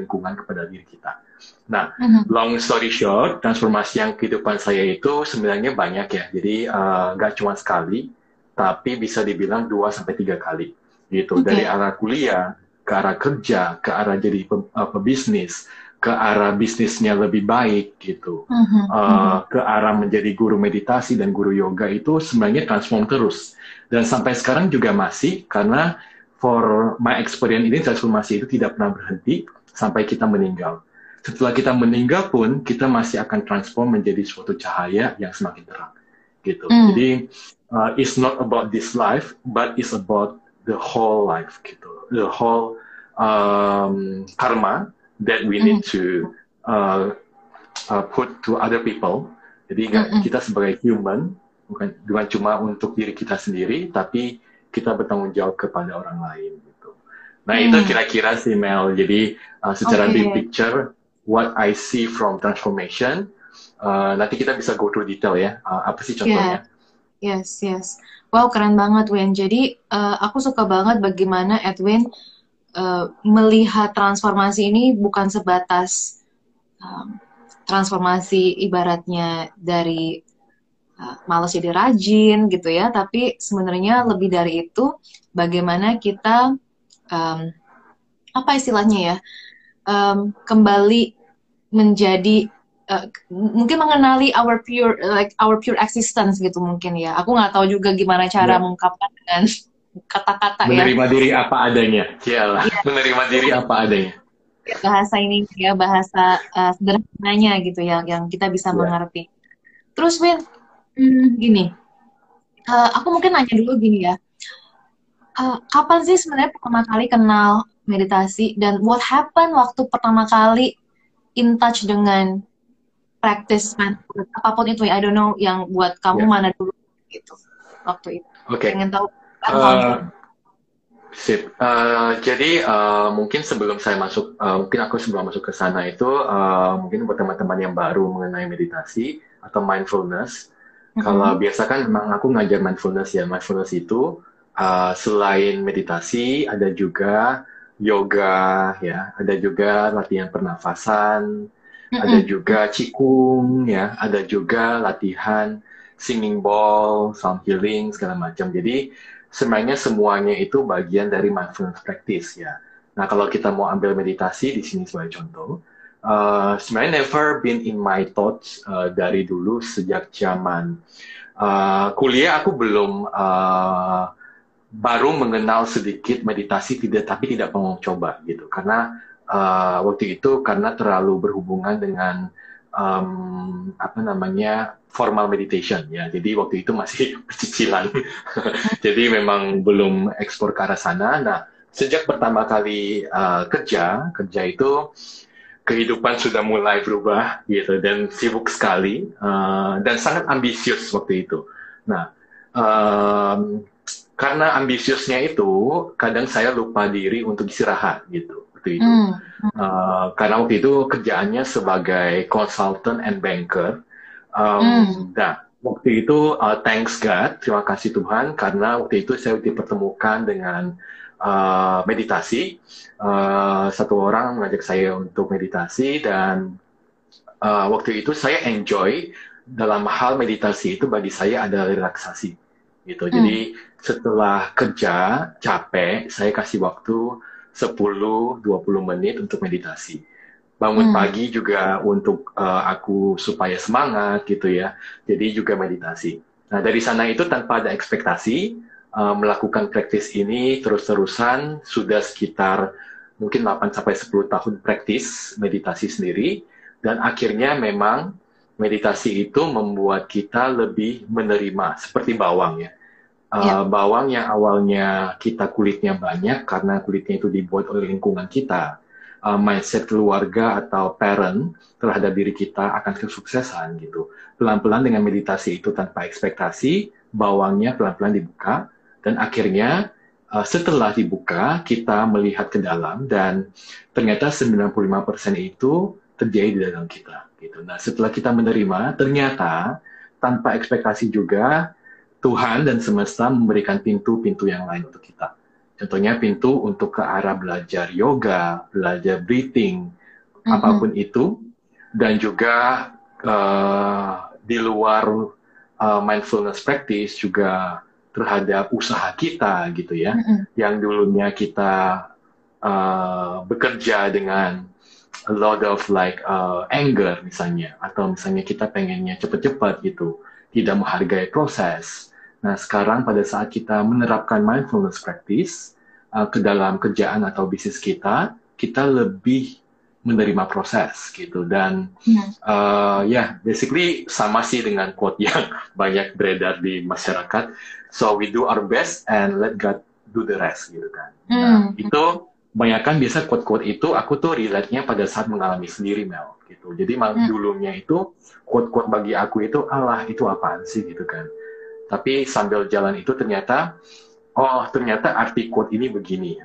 lingkungan kepada diri kita. Nah, uh-huh. long story short, transformasi yang kehidupan saya itu sebenarnya banyak ya. Jadi nggak uh, cuma sekali, tapi bisa dibilang dua sampai tiga kali gitu. Okay. Dari arah kuliah ke arah kerja, ke arah jadi pe, uh, pebisnis, ke arah bisnisnya lebih baik gitu, uh-huh. uh, ke arah menjadi guru meditasi dan guru yoga itu sebenarnya transform terus. Dan sampai sekarang juga masih karena for my experience ini transformasi itu tidak pernah berhenti sampai kita meninggal setelah kita meninggal pun kita masih akan transform menjadi suatu cahaya yang semakin terang gitu mm. jadi uh, it's not about this life but it's about the whole life gitu the whole um, karma that we need mm. to uh, uh, put to other people jadi mm -mm. kita sebagai human bukan bukan cuma untuk diri kita sendiri tapi kita bertanggung jawab kepada orang lain nah mm. itu kira-kira sih Mel jadi uh, secara okay. big picture what I see from transformation. Uh, nanti kita bisa go through detail ya. Uh, apa sih contohnya? Yeah. Yes, yes. Wow, keren banget, Win. Jadi uh, aku suka banget bagaimana Edwin uh, melihat transformasi ini bukan sebatas um, transformasi ibaratnya dari uh, malas jadi rajin gitu ya, tapi sebenarnya lebih dari itu bagaimana kita um, apa istilahnya ya? um, kembali menjadi uh, mungkin mengenali our pure like our pure existence gitu mungkin ya. Aku nggak tahu juga gimana cara yeah. mengungkapkan dengan kata-kata ya. Menerima diri apa adanya. Cialah, yeah. menerima diri apa adanya. Bahasa ini ya bahasa uh, sederhananya gitu ya yang kita bisa yeah. mengerti. Terus Win, hmm, gini. Uh, aku mungkin nanya dulu gini ya. Uh, kapan sih sebenarnya pertama kali kenal meditasi dan what happened waktu pertama kali in touch dengan practice mindfulness apa pun itu ya I don't know yang buat kamu yeah. mana dulu gitu waktu itu okay. pengen tahu uh, sip uh, jadi uh, mungkin sebelum saya masuk uh, mungkin aku sebelum masuk ke sana itu uh, mungkin buat teman-teman yang baru mengenai meditasi atau mindfulness mm-hmm. kalau biasa kan memang aku ngajar mindfulness ya mindfulness itu uh, selain meditasi ada juga yoga ya, ada juga latihan pernafasan, mm-hmm. ada juga cikung ya, ada juga latihan singing ball, sound healing segala macam. Jadi sebenarnya semuanya itu bagian dari mindfulness practice ya. Nah kalau kita mau ambil meditasi di sini sebagai contoh, uh, sebenarnya never been in my thoughts uh, dari dulu sejak zaman uh, kuliah aku belum uh, baru mengenal sedikit meditasi tidak tapi tidak mau coba gitu. Karena uh, waktu itu karena terlalu berhubungan dengan um, apa namanya formal meditation ya. Jadi waktu itu masih cicilan jadi memang belum ekspor ke arah sana. Nah sejak pertama kali uh, kerja kerja itu kehidupan sudah mulai berubah gitu dan sibuk sekali uh, dan sangat ambisius waktu itu. Nah um, karena ambisiusnya itu kadang saya lupa diri untuk istirahat gitu. Waktu itu. Mm. uh, karena waktu itu kerjaannya sebagai consultant and banker. Um, mm. nah waktu itu uh, thanks God terima kasih Tuhan karena waktu itu saya dipertemukan dengan uh, meditasi. Uh, satu orang mengajak saya untuk meditasi dan uh, waktu itu saya enjoy dalam hal meditasi itu bagi saya adalah relaksasi gitu mm. jadi setelah kerja capek, saya kasih waktu 10-20 menit untuk meditasi. Bangun hmm. pagi juga untuk uh, aku supaya semangat gitu ya. Jadi juga meditasi. Nah dari sana itu tanpa ada ekspektasi uh, melakukan praktis ini terus-terusan sudah sekitar mungkin 8 sampai 10 tahun praktis meditasi sendiri dan akhirnya memang meditasi itu membuat kita lebih menerima seperti bawang ya Uh, ya. Bawang yang awalnya kita kulitnya banyak karena kulitnya itu dibuat oleh lingkungan kita, uh, mindset keluarga atau parent terhadap diri kita akan kesuksesan gitu. Pelan-pelan dengan meditasi itu tanpa ekspektasi, bawangnya pelan-pelan dibuka dan akhirnya uh, setelah dibuka kita melihat ke dalam dan ternyata 95% itu terjadi di dalam kita gitu. Nah, setelah kita menerima ternyata tanpa ekspektasi juga Tuhan dan semesta memberikan pintu-pintu yang lain untuk kita. Contohnya pintu untuk ke arah belajar yoga, belajar breathing, mm-hmm. apa pun itu, dan juga uh, di luar uh, mindfulness practice juga terhadap usaha kita gitu ya, mm-hmm. yang dulunya kita uh, bekerja dengan a lot of like uh, anger misalnya, atau misalnya kita pengennya cepet-cepet gitu, tidak menghargai proses Nah, sekarang pada saat kita menerapkan mindfulness practice uh, ke dalam kerjaan atau bisnis kita, kita lebih menerima proses gitu dan ya uh, yeah, basically sama sih dengan quote yang banyak beredar di masyarakat. So we do our best and let God do the rest gitu kan. Hmm. Nah, itu banyakkan biasa quote-quote itu aku tuh relate-nya pada saat mengalami sendiri Mel gitu. Jadi hmm. dulunya itu quote-quote bagi aku itu Allah itu apaan sih gitu kan tapi sambil jalan itu ternyata oh ternyata arti quote ini begini.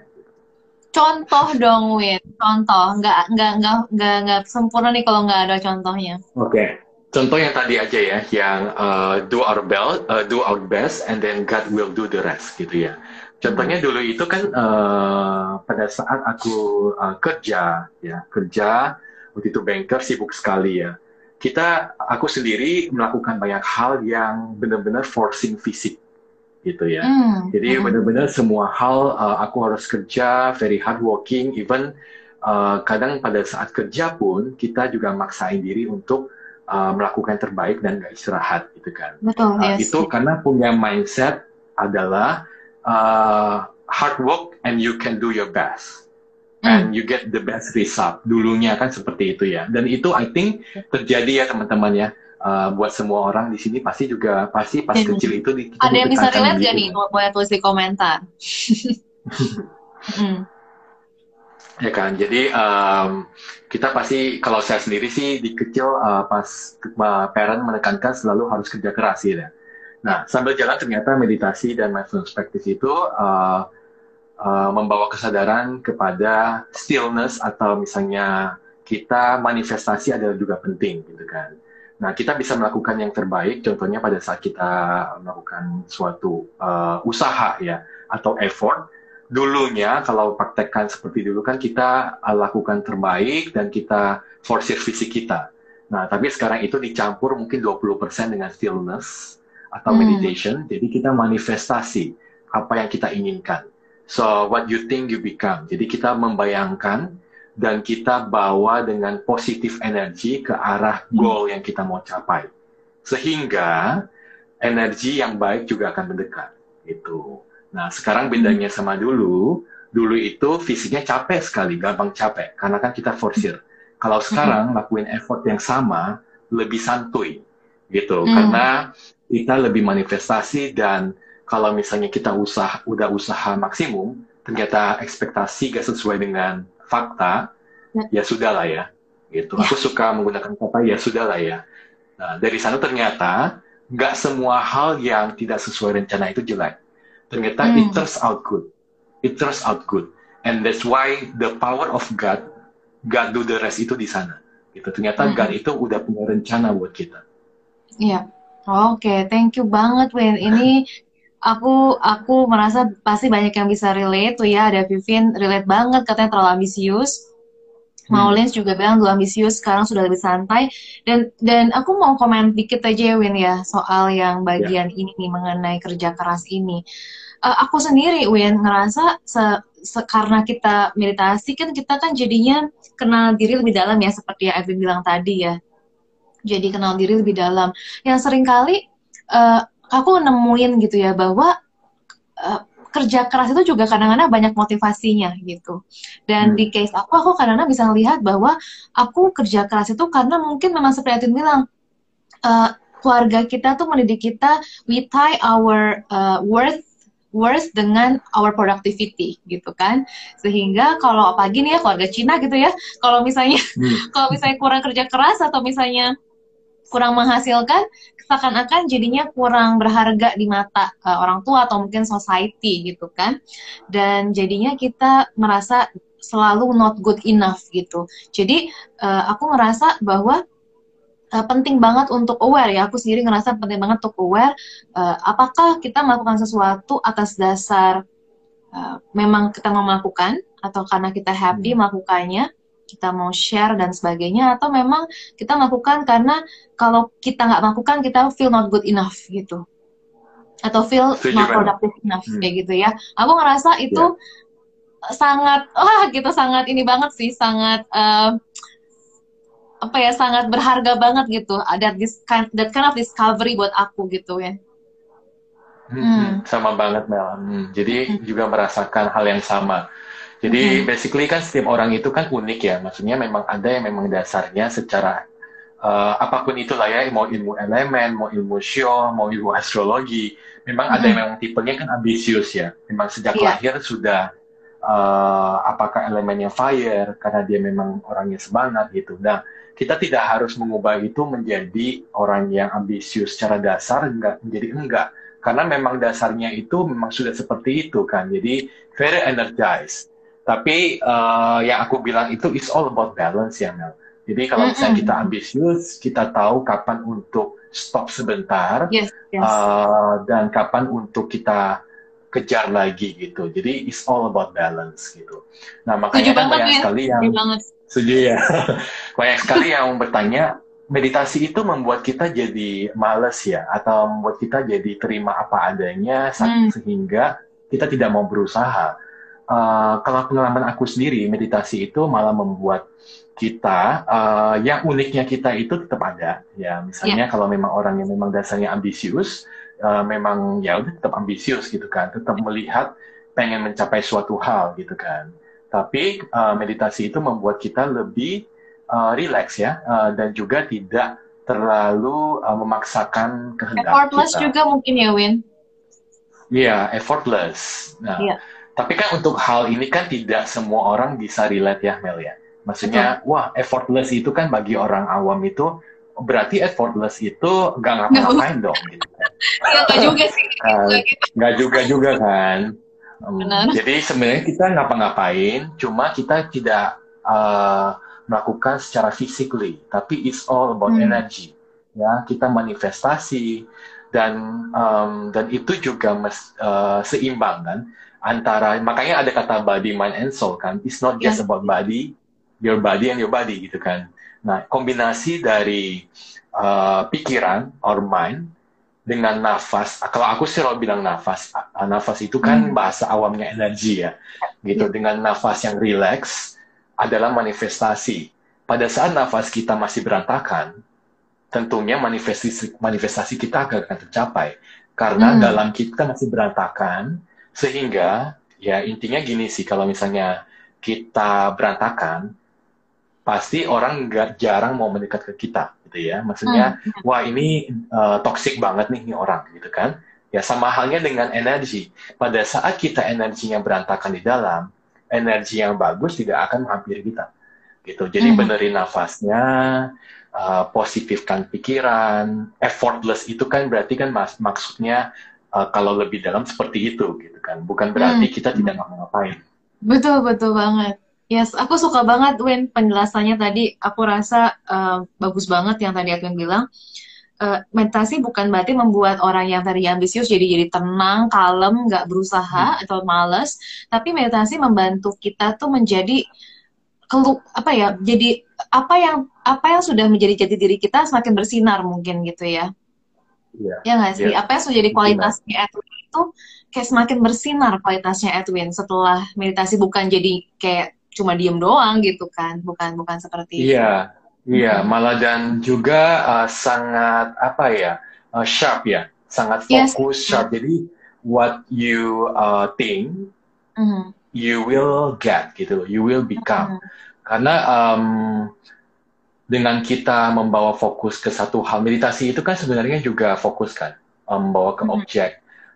Contoh dong Win. Contoh. Nggak nggak nggak nggak nggak sempurna nih kalau nggak ada contohnya. Oke. Okay. contoh yang tadi aja ya yang uh, do our best uh, do our best and then God will do the rest gitu ya. Contohnya dulu itu kan uh, pada saat aku uh, kerja ya. Kerja waktu itu banker sibuk sekali ya kita aku sendiri melakukan banyak hal yang benar-benar forcing fisik gitu ya. Mm. Jadi mm. benar-benar semua hal uh, aku harus kerja very hard working even uh, kadang pada saat kerja pun kita juga maksain diri untuk uh, melakukan terbaik dan gak istirahat gitu kan. Betul, uh, yes. Itu karena punya mindset adalah uh, hard work and you can do your best and hmm. you get the best result. Dulunya kan seperti itu ya. Dan itu I think terjadi ya teman-teman ya. Uh, buat semua orang di sini pasti juga pasti pas hmm. kecil itu di, ada yang bisa relate gak nih boleh tulis di komentar hmm. ya kan jadi um, kita pasti kalau saya sendiri sih di kecil uh, pas uh, parent menekankan selalu harus kerja keras ya nah sambil jalan ternyata meditasi dan mindfulness practice itu uh, uh, membawa kesadaran kepada stillness atau misalnya kita manifestasi adalah juga penting gitu kan. Nah kita bisa melakukan yang terbaik, contohnya pada saat kita melakukan suatu uh, usaha ya atau effort. Dulunya kalau praktekkan seperti dulu kan kita lakukan terbaik dan kita forsir fisik kita. Nah tapi sekarang itu dicampur mungkin 20% dengan stillness atau hmm. meditation, jadi kita manifestasi apa yang kita inginkan. So what you think you become. Jadi kita membayangkan dan kita bawa dengan positif energi ke arah goal yang kita mau capai. Sehingga energi yang baik juga akan mendekat. Itu. Nah, sekarang bedanya sama dulu, dulu itu fisiknya capek sekali, gampang capek karena kan kita forsir. Kalau sekarang lakuin effort yang sama, lebih santuy gitu. Hmm. Karena kita lebih manifestasi dan kalau misalnya kita usah udah usaha maksimum ternyata ekspektasi gak sesuai dengan fakta ya, ya sudah lah ya gitu. Ya. aku suka menggunakan kata ya sudah lah ya. Nah, dari sana ternyata nggak semua hal yang tidak sesuai rencana itu jelek. Ternyata hmm. it turns out good. It turns out good. And that's why the power of God God do the rest itu di sana. Gitu. Ternyata hmm. God itu udah punya rencana buat kita. Iya, Oke, okay, thank you banget, Win. Ini aku aku merasa pasti banyak yang bisa relate tuh ya. Ada Vivin relate banget. Katanya terlalu ambisius. Hmm. Maulins juga bilang dulu ambisius sekarang sudah lebih santai. Dan dan aku mau komen dikit aja ya Win ya soal yang bagian yeah. ini nih mengenai kerja keras ini. Uh, aku sendiri Win ngerasa se, se, karena kita meditasi kan kita kan jadinya kenal diri lebih dalam ya seperti yang Evin bilang tadi ya. Jadi kenal diri lebih dalam. Yang sering kali uh, aku nemuin gitu ya bahwa uh, kerja keras itu juga kadang-kadang banyak motivasinya gitu. Dan hmm. di case aku, aku kadang-kadang bisa melihat bahwa aku kerja keras itu karena mungkin memang seperti yang bilang, uh, keluarga kita tuh mendidik kita, we tie our uh, worth worth dengan our productivity gitu kan sehingga kalau pagi nih ya keluarga Cina gitu ya kalau misalnya hmm. kalau misalnya kurang kerja keras atau misalnya kurang menghasilkan seakan-akan jadinya kurang berharga di mata uh, orang tua atau mungkin society gitu kan. Dan jadinya kita merasa selalu not good enough gitu. Jadi uh, aku ngerasa bahwa uh, penting banget untuk aware ya. Aku sendiri ngerasa penting banget untuk aware uh, apakah kita melakukan sesuatu atas dasar uh, memang kita mau melakukan atau karena kita happy hmm. melakukannya kita mau share dan sebagainya atau memang kita melakukan karena kalau kita nggak melakukan kita feel not good enough gitu atau feel Setuju not productive enough hmm. kayak gitu ya aku ngerasa itu yeah. sangat wah kita sangat ini banget sih sangat uh, apa ya sangat berharga banget gitu ada this kind that kind of discovery buat aku gitu ya hmm, hmm. sama banget Mel hmm. jadi hmm. juga merasakan hal yang sama jadi hmm. basically kan setiap orang itu kan unik ya. Maksudnya memang ada yang memang dasarnya secara uh, apa pun itulah ya. Mau ilmu elemen mau ilmu show mau ilmu astrologi. Memang hmm. ada yang memang tipenya kan ambisius ya. Memang sejak yeah. lahir sudah uh, apakah elemennya fire karena dia memang orangnya semangat gitu. Nah kita tidak harus mengubah itu menjadi orang yang ambisius secara dasar enggak menjadi enggak. Karena memang dasarnya itu memang sudah seperti itu kan. Jadi very energized tapi uh, yang aku bilang itu is all about balance ya Mel jadi kalau misalnya kita ambisius kita tahu kapan untuk stop sebentar yes, yes. Uh, dan kapan untuk kita kejar lagi gitu jadi it's all about balance gitu nah makanya kan banyak ya. sekali yang Setuju ya. Banyak sekali yang bertanya, meditasi itu membuat kita jadi males ya, atau membuat kita jadi terima apa adanya, hmm. sehingga kita tidak mau berusaha. Uh, kalau pengalaman aku sendiri, meditasi itu malah membuat kita, uh, yang uniknya kita itu tetap ada. Ya, misalnya yeah. kalau memang orang yang memang dasarnya ambisius, uh, memang ya udah tetap ambisius gitu kan, tetap melihat pengen mencapai suatu hal gitu kan. Tapi uh, meditasi itu membuat kita lebih uh, rileks ya uh, dan juga tidak terlalu uh, memaksakan kehendak effortless kita. juga mungkin ya Win. Iya, yeah, effortless. Nah, yeah. Tapi kan untuk hal ini kan tidak semua orang bisa relate ya Mel ya. Maksudnya, Betul. wah effortless itu kan bagi orang awam itu berarti effortless itu nggak ngapa-ngapain dong gitu. Iya, nggak juga sih. Nggak juga juga kan. Benar. Jadi sebenarnya kita ngapa-ngapain, cuma kita tidak uh, melakukan secara physically, tapi it's all about hmm. energy. Ya, kita manifestasi dan um, dan itu juga mes, uh, seimbang kan antara makanya ada kata body, mind, and soul kan. It's not just yeah. about body, your body and your body gitu kan. Nah, kombinasi dari uh, pikiran or mind dengan nafas. Kalau aku sih kalau bilang nafas, nafas itu kan hmm. bahasa awamnya energi ya, gitu. Dengan nafas yang rileks adalah manifestasi. Pada saat nafas kita masih berantakan, tentunya manifestasi manifestasi kita akan tercapai karena hmm. dalam kita masih berantakan, sehingga ya intinya gini sih kalau misalnya kita berantakan, pasti orang nggak jarang mau mendekat ke kita gitu ya. Maksudnya, hmm. wah ini uh, toxic banget nih, nih orang gitu kan. Ya sama halnya dengan energi. Pada saat kita energinya berantakan di dalam, energi yang bagus tidak akan menghampiri kita. Gitu. Jadi hmm. benerin nafasnya, uh, positifkan pikiran, effortless itu kan berarti kan mas maksudnya uh, kalau lebih dalam seperti itu gitu kan. Bukan berarti hmm. kita tidak ngapa-ngapain. Betul betul banget. Yes, aku suka banget Win penjelasannya tadi. Aku rasa uh, bagus banget yang tadi Edwin bilang. Uh, meditasi bukan berarti membuat orang yang tadi ambisius jadi jadi tenang, kalem, nggak berusaha hmm. atau males. Tapi meditasi membantu kita tuh menjadi kelu apa ya? Jadi apa yang apa yang sudah menjadi jati diri kita semakin bersinar mungkin gitu ya. Yeah. Ya nggak sih? Yeah. Apa yang sudah jadi kualitasnya Edwin itu kayak semakin bersinar kualitasnya Edwin setelah meditasi bukan jadi kayak cuma diem doang gitu kan bukan bukan seperti iya itu. iya hmm. malah dan juga uh, sangat apa ya uh, sharp ya sangat fokus yes. sharp jadi what you uh, think mm-hmm. you will get gitu you will become mm-hmm. karena um, dengan kita membawa fokus ke satu hal. Meditasi itu kan sebenarnya juga fokus kan membawa ke mm-hmm. objek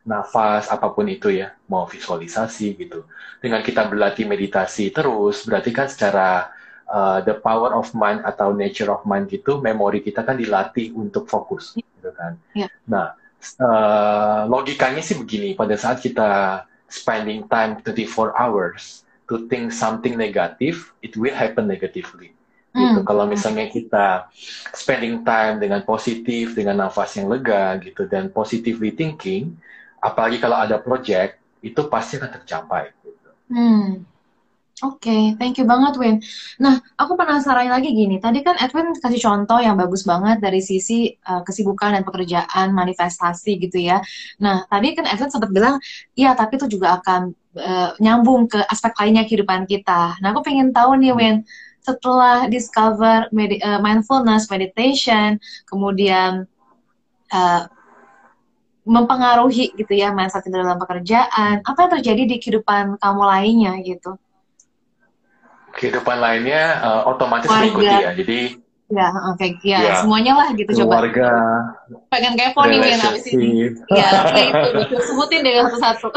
nafas apa pun itu ya mau visualisasi gitu. Dengan kita berlatih meditasi terus berarti kan secara uh, the power of mind atau nature of mind gitu memori kita kan dilatih untuk fokus gitu kan. Yeah. nah uh, logikanya sih begini pada saat kita spending time 24 hours to think something negative it will happen negatively gitu. Hmm. Kalau misalnya kita spending time dengan positif, dengan nafas yang lega gitu dan positively thinking, apalagi kalau ada project itu pasti akan tercapai. Gitu. Hmm. Oke, okay, thank you banget Win. Nah, aku penasaran lagi gini. Tadi kan Edwin kasih contoh yang bagus banget dari sisi uh, kesibukan dan pekerjaan, manifestasi gitu ya. Nah, tadi kan Edwin sempat bilang, iya tapi itu juga akan uh, nyambung ke aspek lainnya kehidupan kita. Nah, aku pengen tahu nih Win, setelah discover med uh, mindfulness, meditation, kemudian uh, mempengaruhi gitu ya mindset dalam pekerjaan, apa yang terjadi di kehidupan kamu lainnya gitu? kehidupan lainnya uh, otomatis Warga. mengikuti ya. Jadi Ya, oke, okay. ya, ya, semuanya lah gitu coba. Keluarga. Pengen kepo nih Win habis ini. Ya, itu, sebutin deh satu-satu.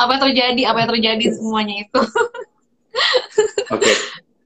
Apa yang terjadi, apa yang terjadi semuanya itu. oke. Okay.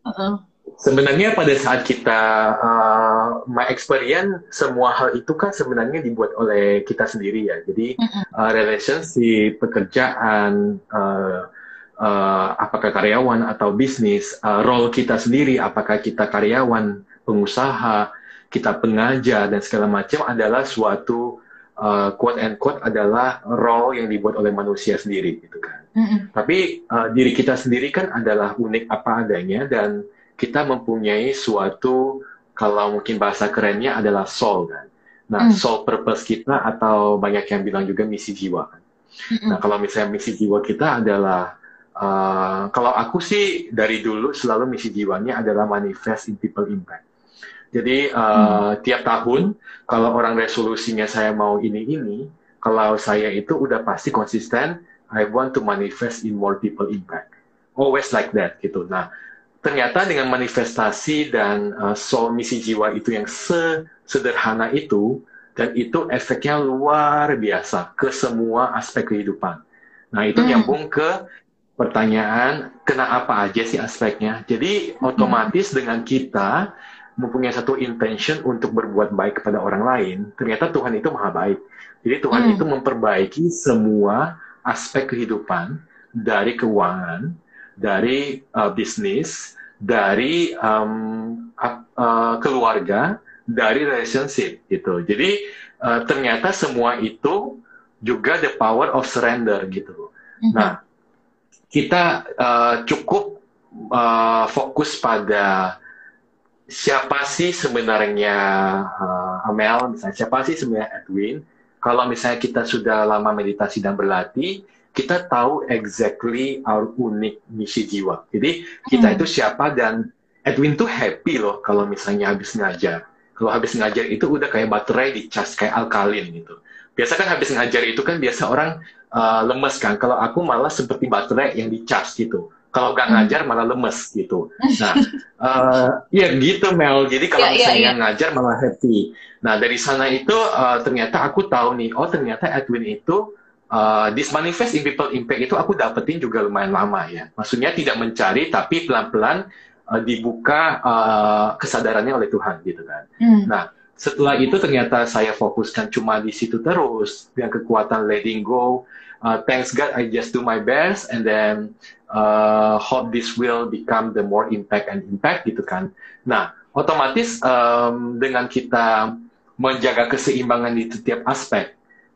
Uh -uh. Sebenarnya pada saat kita uh, my experience semua hal itu kan sebenarnya dibuat oleh kita sendiri ya. Jadi uh uh, relationship, pekerjaan, uh, uh, apakah karyawan atau bisnis, uh, role kita sendiri, apakah kita karyawan, pengusaha, kita pengajar dan segala macam adalah suatu uh, quote and quote adalah role yang dibuat oleh manusia sendiri gitu kan. Tapi uh, diri kita sendiri kan adalah unik apa adanya dan kita mempunyai suatu kalau mungkin bahasa kerennya adalah soul kan. Nah, mm. soul purpose kita atau banyak yang bilang juga misi jiwa kan. Mm-hmm. Nah, kalau misalnya misi jiwa kita adalah Uh, kalau aku sih dari dulu selalu misi jiwanya adalah manifest in people impact. Jadi uh, hmm. tiap tahun kalau orang resolusinya saya mau ini ini, kalau saya itu udah pasti konsisten. I want to manifest in more people impact. Always like that gitu. Nah ternyata dengan manifestasi dan uh, soul misi jiwa itu yang sederhana itu dan itu efeknya luar biasa ke semua aspek kehidupan. Nah itu hmm. nyambung ke pertanyaan kena apa aja sih aspeknya. Jadi otomatis dengan kita mempunyai satu intention untuk berbuat baik kepada orang lain, ternyata Tuhan itu maha baik. Jadi Tuhan hmm. itu memperbaiki semua aspek kehidupan dari keuangan, dari uh, bisnis, dari um, uh, keluarga, dari relationship gitu. Jadi uh, ternyata semua itu juga the power of surrender gitu. Hmm. Nah, kita uh, cukup uh, fokus pada siapa sih sebenarnya uh, Amel, misalnya siapa sih sebenarnya Edwin. Kalau misalnya kita sudah lama meditasi dan berlatih, kita tahu exactly our unik misi jiwa. Jadi kita hmm. itu siapa dan Edwin tuh happy loh kalau misalnya habis ngajar. Kalau habis ngajar itu udah kayak baterai di cas kayak alkalin gitu. Biasa kan habis ngajar itu kan biasa orang uh, lemes kan. Kalau aku malah seperti baterai yang dicas gitu. Kalau nggak hmm. ngajar malah lemes gitu. Nah, uh, ya gitu Mel. Jadi kalau yeah, ya, misalnya yeah, yeah. ngajar malah happy. Nah dari sana itu uh, ternyata aku tahu nih, oh ternyata Edwin itu uh, this manifest in people impact itu aku dapetin juga lumayan lama ya. Maksudnya tidak mencari tapi pelan-pelan uh, dibuka uh, kesadarannya oleh Tuhan gitu kan. Hmm. Nah setelah itu ternyata saya fokuskan cuma di situ terus dengan kekuatan letting go. Uh, thanks God, I just do my best and then uh, hope this will become the more impact and impact gitu kan. Nah, otomatis um, dengan kita menjaga keseimbangan di setiap aspek,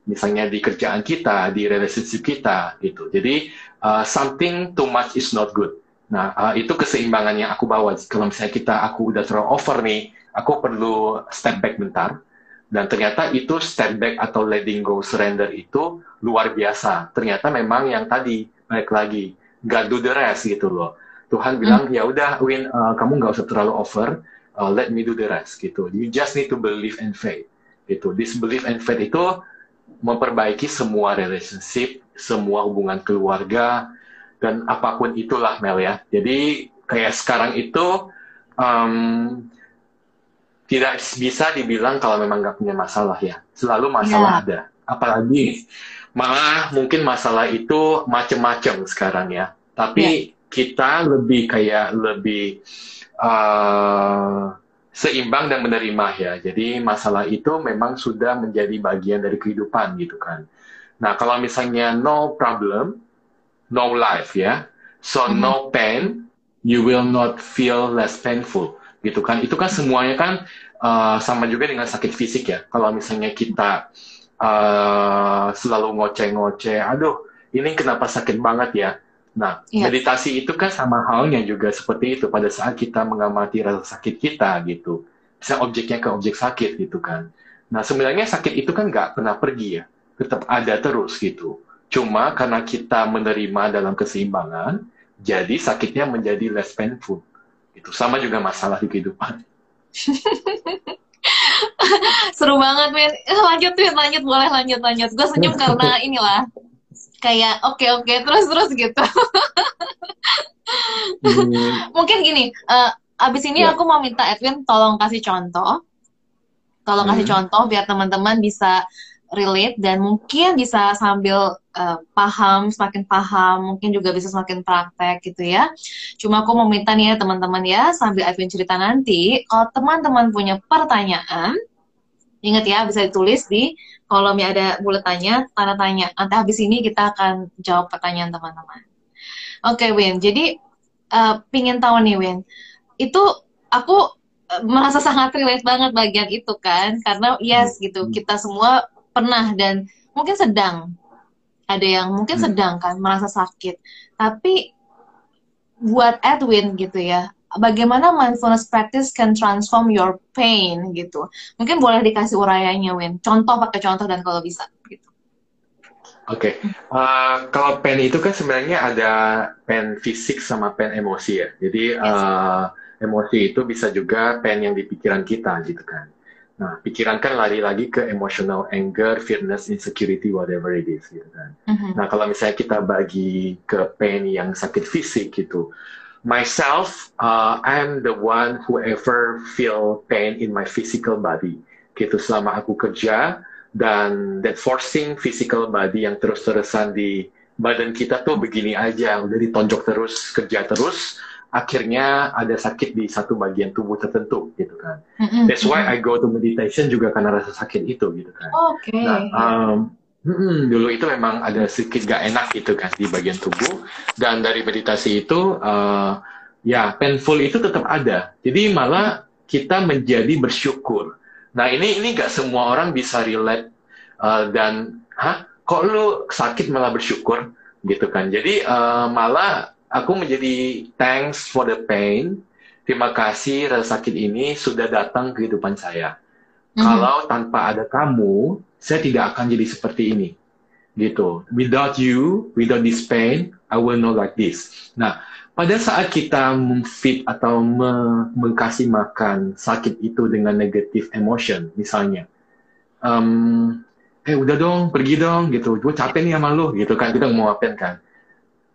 misalnya di kerjaan kita, di relationship kita gitu. Jadi uh, something too much is not good. Nah, uh, itu keseimbangan yang aku bawa. Kalau misalnya kita, aku udah terlalu over nih, aku perlu step back bentar dan ternyata itu step back atau letting go surrender itu luar biasa ternyata memang yang tadi balik lagi God do the rest gitu loh Tuhan bilang hmm. ya udah Win uh, kamu nggak usah terlalu over uh, let me do the rest gitu you just need to believe and faith gitu this belief and faith itu memperbaiki semua relationship semua hubungan keluarga dan apa pun itulah Mel ya jadi kayak sekarang itu um, tidak bisa dibilang kalau memang nggak punya masalah ya. Selalu masalah yeah. ada. Apalagi malah mungkin masalah itu macam-macam sekarang ya. Tapi yeah. kita lebih kayak lebih uh, seimbang dan menerima ya. Jadi masalah itu memang sudah menjadi bagian dari kehidupan gitu kan. Nah kalau misalnya no problem, no life ya. So mm -hmm. no pain, you will not feel less painful gitu kan itu kan semuanya kan uh, sama juga dengan sakit fisik ya kalau misalnya kita uh, selalu ngoceh-ngoceh aduh ini kenapa sakit banget ya? Nah, yeah. meditasi itu kan sama halnya juga seperti itu pada saat kita mengamati rasa sakit kita gitu. Bisa objeknya ke objek sakit gitu kan. Nah, sebenarnya sakit itu kan nggak pernah pergi ya, tetap ada terus gitu. Cuma karena kita menerima dalam keseimbangan, jadi sakitnya menjadi less painful. Itu sama juga masalah di kehidupan. Seru banget, men. Lanjut, Win. Lanjut, boleh lanjut, lanjut. Gue senyum karena inilah. Kayak oke, okay, oke, okay, terus, terus gitu. hmm. Mungkin gini, uh, abis ini yeah. aku mau minta Edwin tolong kasih contoh. Tolong hmm. kasih contoh biar teman-teman bisa relate dan mungkin bisa sambil uh, paham, semakin paham, mungkin juga bisa semakin praktek gitu ya. Cuma aku mau minta nih ya teman-teman ya, sambil Edwin cerita nanti, kalau teman-teman punya pertanyaan, ingat ya bisa ditulis di kolomnya ada buletannya, tanda tanya. Nanti habis ini kita akan jawab pertanyaan teman-teman. Oke okay, Win, jadi uh, pingin tahu nih Win, itu aku eh, merasa sangat relate banget bagian itu kan, karena yes gitu, hmm. kita semua pernah dan mungkin sedang ada yang mungkin hmm. sedang kan merasa sakit tapi buat Edwin gitu ya bagaimana mindfulness practice can transform your pain gitu mungkin boleh dikasih urayanya Win contoh pakai contoh dan kalau bisa gitu Oke, okay. uh, kalau pain itu kan sebenarnya ada pain fisik sama pain emosi ya. Jadi yes. uh, emosi itu bisa juga pain yang di pikiran kita gitu kan. Nah, pikiran kan lari lagi ke emotional anger, fearness, insecurity, whatever it is, gitu kan. Mm-hmm. Nah, kalau misalnya kita bagi ke pain yang sakit fisik gitu, myself, uh, I'm the one who ever feel pain in my physical body. Gitu, selama aku kerja, dan that forcing physical body yang terus-terusan di badan kita tuh begini aja, udah ditonjok terus, kerja terus, akhirnya ada sakit di satu bagian tubuh tertentu gitu kan. That's why I go to meditation juga karena rasa sakit itu gitu kan. Oke. Okay. Nah, um, hmm, dulu itu memang ada sedikit gak enak gitu kan di bagian tubuh dan dari meditasi itu uh, ya painful itu tetap ada. Jadi malah kita menjadi bersyukur. Nah ini ini gak semua orang bisa relate uh, dan hah kok lu sakit malah bersyukur gitu kan. Jadi uh, malah aku menjadi thanks for the pain. Terima kasih rasa sakit ini sudah datang ke kehidupan saya. Mm-hmm. Kalau tanpa ada kamu, saya tidak akan jadi seperti ini. Gitu. Without you, without this pain, I will not like this. Nah, pada saat kita memfit atau me mengkasih makan sakit itu dengan negative emotion, misalnya, um, eh udah dong, pergi dong, gitu. Gue capek nih sama lu, gitu kan. Kita mau ngapain kan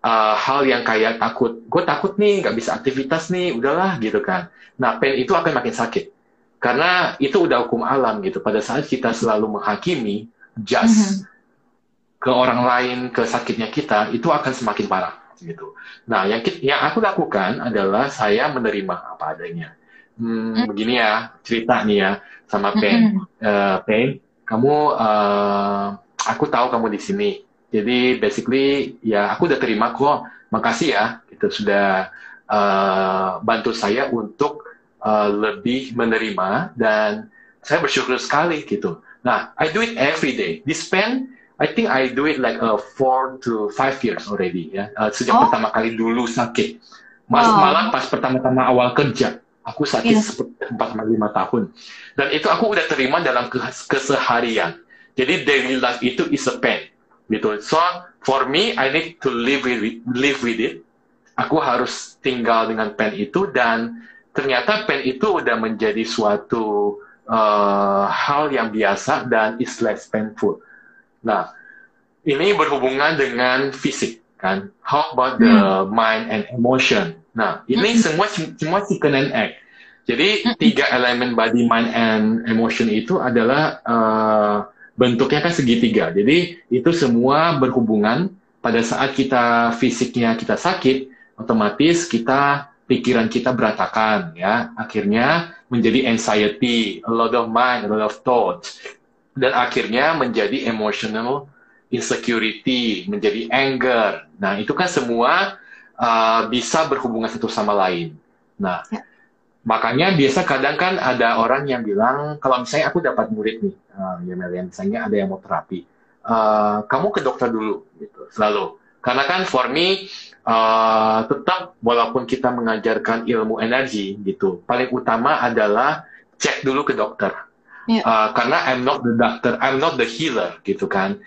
uh, hal yang kayak takut, gue takut nih nggak bisa aktivitas nih, udahlah gitu kan. Nah, pain itu akan makin sakit. Karena itu udah hukum alam gitu. Pada saat kita selalu menghakimi, just mm -hmm. ke orang lain, ke sakitnya kita, itu akan semakin parah gitu. Nah, yang yang aku lakukan adalah saya menerima apa adanya. Hmm, mm. Begini ya, cerita nih ya sama Pain. Mm -hmm. uh, Pain, kamu, uh, aku tahu kamu di sini jadi basically ya aku udah terima kok, makasih ya itu sudah uh, bantu saya untuk uh, lebih menerima dan saya bersyukur sekali gitu. Nah, I do it every day. This pen, I think I do it like a uh, four to five years already ya. Uh, sejak oh. pertama kali dulu sakit, Mas, wow. malah pas pertama-tama awal kerja, aku sakit yeah. 4 lima tahun. Dan itu aku udah terima dalam keseharian. Jadi daily life itu is a pen gitu. So for me, I need to live with it, live with it. Aku harus tinggal dengan pen itu dan ternyata pen itu udah menjadi suatu uh, hal yang biasa dan is less painful. Nah, ini berhubungan dengan fisik kan. How about the hmm. mind and emotion? Nah, ini hmm. semua semua chicken and egg. Jadi hmm. tiga elemen body, mind, and emotion itu adalah uh, bentuknya kan segitiga. Jadi itu semua berhubungan pada saat kita fisiknya kita sakit, otomatis kita pikiran kita berantakan ya. Akhirnya menjadi anxiety, a lot of mind, a lot of thoughts. Dan akhirnya menjadi emotional insecurity, menjadi anger. Nah, itu kan semua uh, bisa berhubungan satu sama lain. Nah, ya. Makanya biasa kadang kan ada orang yang bilang, kalau misalnya aku dapat murid nih, uh, ya Melian, misalnya ada yang mau terapi, uh, kamu ke dokter dulu gitu selalu karena kan for me uh, tetap walaupun kita mengajarkan ilmu energi gitu. Paling utama adalah cek dulu ke dokter. Yeah. uh, karena I'm not the doctor I'm not the healer gitu kan.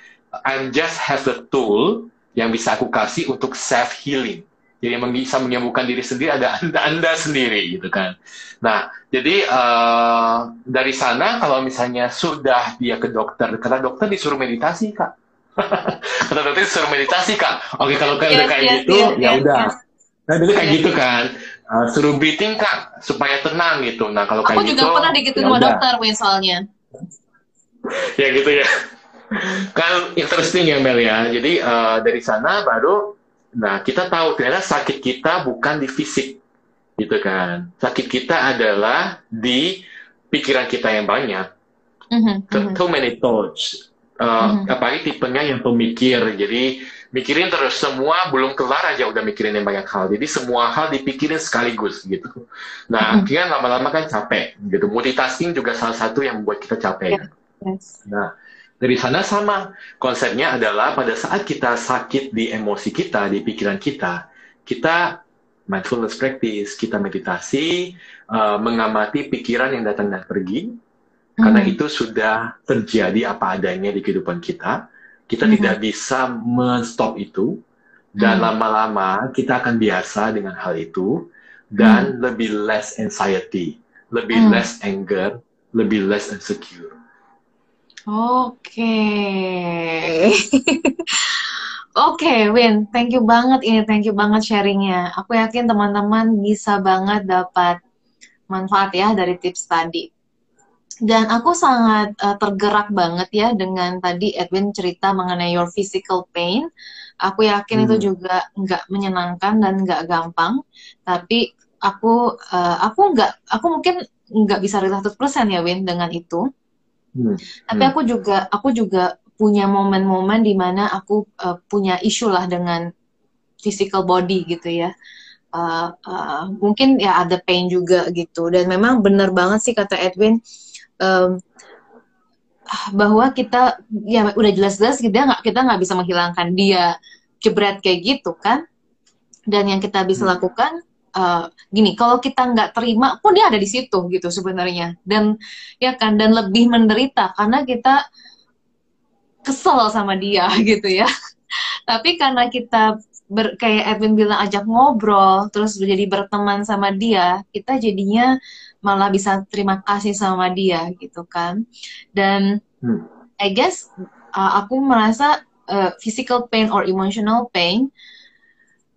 I'm just have the tool yang bisa aku kasih untuk self healing. Jadi yang bisa menyembuhkan diri sendiri ada anda anda sendiri gitu kan. Nah jadi uh, dari sana kalau misalnya sudah dia ke dokter kata dokter disuruh meditasi kak kata dokter disuruh meditasi kak oke kalau kan yes, udah kayak yes, gitu yes, ya yes, udah yes. nah dulu kayak yes. gitu kan uh, suruh breathing kak supaya tenang gitu nah kalau kayak gitu aku juga pernah digituin sama dokter misalnya ya gitu ya kan interesting ya Mel ya jadi uh, dari sana baru Nah, kita tahu ternyata sakit kita bukan di fisik, gitu kan. Sakit kita adalah di pikiran kita yang banyak. Mm-hmm. Too many thoughts. Uh, mm-hmm. Apalagi tipenya yang pemikir. Jadi mikirin terus semua belum kelar aja udah mikirin yang banyak hal. Jadi semua hal dipikirin sekaligus gitu. Nah, mm-hmm. akhirnya lama-lama kan capek gitu. Multitasking juga salah satu yang membuat kita capek. Yeah. Yes. Nah, dari sana sama. Konsepnya adalah pada saat kita sakit di emosi kita, di pikiran kita, kita mindfulness practice, kita meditasi, uh, mengamati pikiran yang datang dan pergi, hmm. karena itu sudah terjadi apa adanya di kehidupan kita. Kita hmm. tidak bisa menstop itu, dan hmm. lama-lama kita akan biasa dengan hal itu, dan hmm. lebih less anxiety, lebih hmm. less anger, lebih less insecure. Oke. Oke, Win, thank you banget ini, thank you banget sharingnya. Aku yakin teman-teman bisa banget dapat manfaat ya dari tips tadi. Dan aku sangat uh, tergerak banget ya dengan tadi Edwin cerita mengenai your physical pain. Aku yakin hmm. itu juga nggak menyenangkan dan nggak gampang. Tapi aku uh, aku nggak aku mungkin nggak bisa relate 100% ya Win dengan itu Hmm. Tapi hmm. aku juga aku juga punya momen-momen di mana aku uh, punya isu lah dengan physical body gitu ya. Uh, uh, mungkin ya ada pain juga gitu dan memang benar banget sih kata Edwin um, bahwa kita ya udah jelas-jelas kita nggak kita nggak bisa menghilangkan dia jebret kayak gitu kan. Dan yang kita bisa hmm. lakukan uh, gini kalau kita nggak terima pun dia ada di situ gitu sebenarnya. Dan ya kan dan lebih menderita karena kita kesel sama dia gitu ya. Tapi karena kita ber, kayak Edwin bilang ajak ngobrol terus jadi berteman sama dia kita jadinya malah bisa terima kasih sama dia gitu kan dan hmm. I guess uh, aku merasa uh, physical pain or emotional pain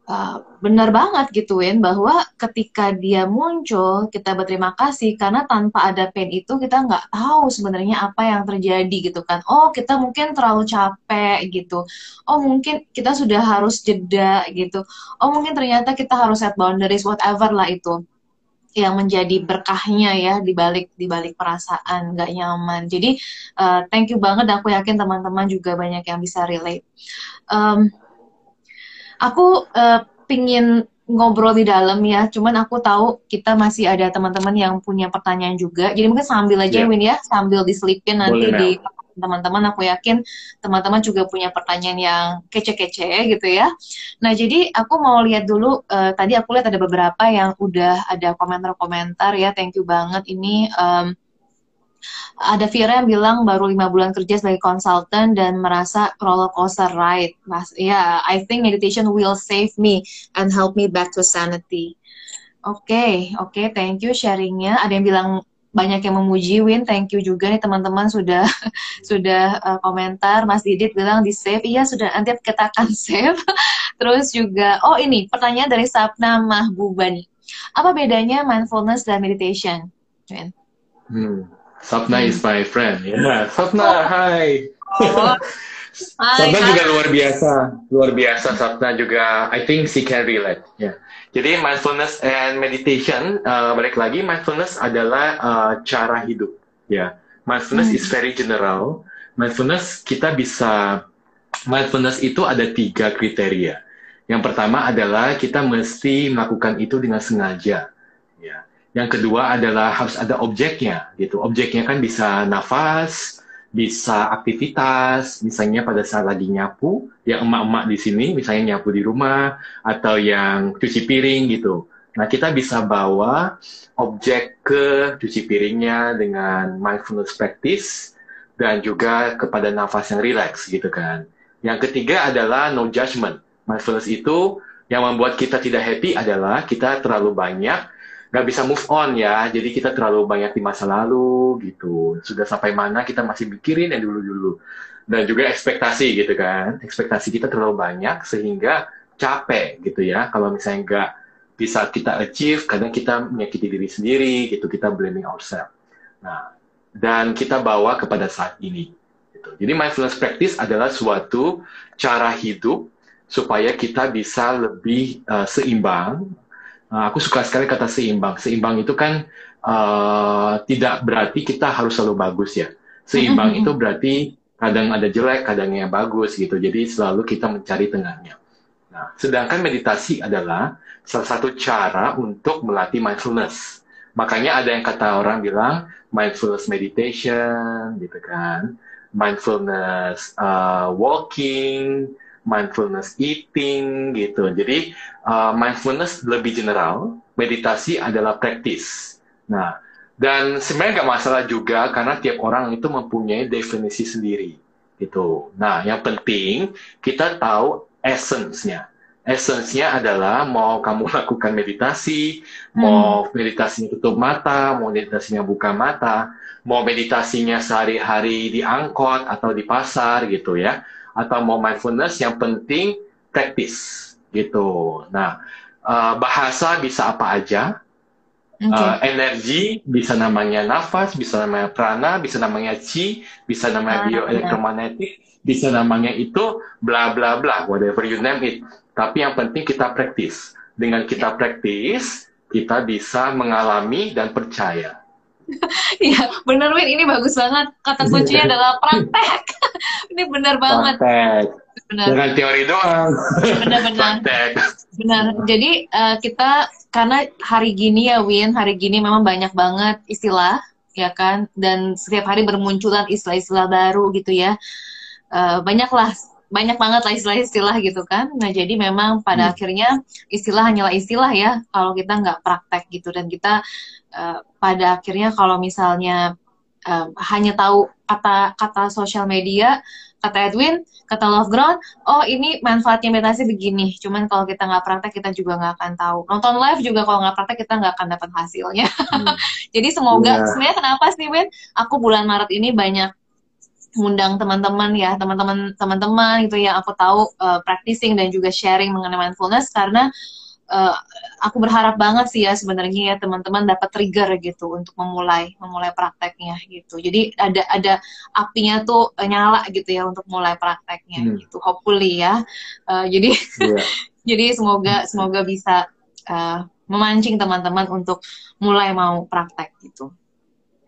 Uh, benar banget gituin bahwa ketika dia muncul kita berterima kasih karena tanpa ada pain itu kita nggak tahu sebenarnya apa yang terjadi gitu kan. Oh kita mungkin terlalu capek gitu. Oh mungkin kita sudah harus jeda gitu. Oh mungkin ternyata kita harus set boundaries whatever lah itu yang menjadi berkahnya ya di balik di balik perasaan nggak nyaman. Jadi uh, thank you banget aku yakin teman-teman juga banyak yang bisa relate. Um, aku uh, pingin ngobrol di dalam ya, cuman aku tahu kita masih ada teman-teman yang punya pertanyaan juga. Jadi mungkin sambil aja yeah. Win ya, sambil diselipin nanti Boleh, di teman-teman aku yakin teman-teman juga punya pertanyaan yang kece-kece gitu ya. Nah, jadi aku mau lihat dulu uh, tadi aku lihat ada beberapa yang udah ada komentar-komentar ya. Thank you banget ini um, ada Vira yang bilang baru lima bulan kerja sebagai konsultan dan merasa roller coaster ride. Mas, ya, yeah, I think meditation will save me and help me back to sanity. Oke, okay, oke, okay, thank you sharingnya. Ada yang bilang banyak yang memuji Win, thank you juga nih teman-teman sudah sudah uh, komentar. Mas Didit bilang di save, iya sudah nanti kita akan save. Terus juga, oh ini pertanyaan dari Sapna Mahbubani. Apa bedanya mindfulness dan meditation? Win? Hmm. Sapna hmm. is my friend. Ya, yeah. Sapna, oh. hai. Oh. Sapna juga luar biasa, luar biasa. Sapna juga, I think she can relate. Ya. Yeah. Jadi mindfulness and meditation, uh, balik lagi, mindfulness adalah uh, cara hidup. Ya, yeah. mindfulness hmm. is very general. Mindfulness kita bisa, mindfulness itu ada tiga kriteria. Yang pertama adalah kita mesti melakukan itu dengan sengaja. Yang kedua adalah harus ada objeknya gitu. Objeknya kan bisa nafas, bisa aktivitas, misalnya pada saat lagi nyapu, yang emak-emak di sini, misalnya nyapu di rumah, atau yang cuci piring gitu. Nah, kita bisa bawa objek ke cuci piringnya dengan mindfulness practice, dan juga kepada nafas yang rileks gitu kan. Yang ketiga adalah no judgment. Mindfulness itu yang membuat kita tidak happy adalah kita terlalu banyak nggak bisa move on ya. Jadi kita terlalu banyak di masa lalu gitu. Sudah sampai mana kita masih mikirin yang dulu-dulu. Dan juga ekspektasi gitu kan. Ekspektasi kita terlalu banyak sehingga capek gitu ya. Kalau misalnya nggak bisa kita achieve, kadang kita menyakiti diri sendiri gitu. Kita blaming ourselves. Nah, dan kita bawa kepada saat ini. Gitu. Jadi mindfulness practice adalah suatu cara hidup supaya kita bisa lebih uh, seimbang aku suka sekali kata seimbang. Seimbang itu kan uh, tidak berarti kita harus selalu bagus ya. Seimbang itu berarti kadang ada jelek, kadang yang bagus gitu. Jadi selalu kita mencari tengahnya. Nah, sedangkan meditasi adalah salah satu cara untuk melatih mindfulness. Makanya ada yang kata orang bilang mindfulness meditation, gitu kan, mindfulness uh, walking, mindfulness eating gitu. Jadi uh, mindfulness lebih general, meditasi adalah praktis. Nah, dan sebenarnya nggak masalah juga karena tiap orang itu mempunyai definisi sendiri gitu. Nah, yang penting kita tahu essence-nya. Essence-nya adalah mau kamu lakukan meditasi, hmm. mau meditasinya tutup mata, mau meditasinya buka mata, mau meditasinya sehari-hari di angkot atau di pasar gitu ya atau mau mindfulness yang penting praktis gitu. Nah, uh, bahasa bisa apa aja. Okay. Uh, eh, energi bisa namanya nafas, bisa namanya prana, bisa namanya chi, bisa namanya ah, bioelektromagnetik, bisa namanya itu bla bla bla, whatever you name it. Tapi yang penting kita praktis. Dengan kita praktis, kita bisa mengalami dan percaya. Iya, benar Win. Ini bagus banget. Kata kuncinya adalah praktek. ini benar banget. Praktek. Benar. Dengan teori doang. Benar-benar. Benar. Jadi uh, kita karena hari gini ya Win, hari gini memang banyak banget istilah ya kan dan setiap hari bermunculan istilah-istilah baru gitu ya. Uh, banyaklah banyak banget lah istilah-istilah gitu kan. Nah jadi memang pada hmm. akhirnya istilah hanyalah istilah ya kalau kita nggak praktek gitu dan kita uh, pada akhirnya kalau misalnya uh, hanya tahu kata kata sosial media kata Edwin kata Love Ground oh ini manfaatnya meditasi begini cuman kalau kita nggak praktek kita juga nggak akan tahu nonton live juga kalau nggak praktek kita nggak akan dapat hasilnya hmm. jadi semoga yeah. sebenarnya kenapa sih Win aku bulan Maret ini banyak ngundang teman-teman ya teman-teman teman-teman gitu ya aku tahu uh, practicing dan juga sharing mengenai mindfulness karena uh, aku berharap banget sih ya sebenarnya ya teman-teman dapat trigger gitu untuk memulai memulai prakteknya gitu jadi ada ada apinya tuh uh, nyala gitu ya untuk mulai prakteknya hmm. gitu hopefully ya uh, jadi yeah. jadi semoga semoga bisa uh, memancing teman-teman untuk mulai mau praktek gitu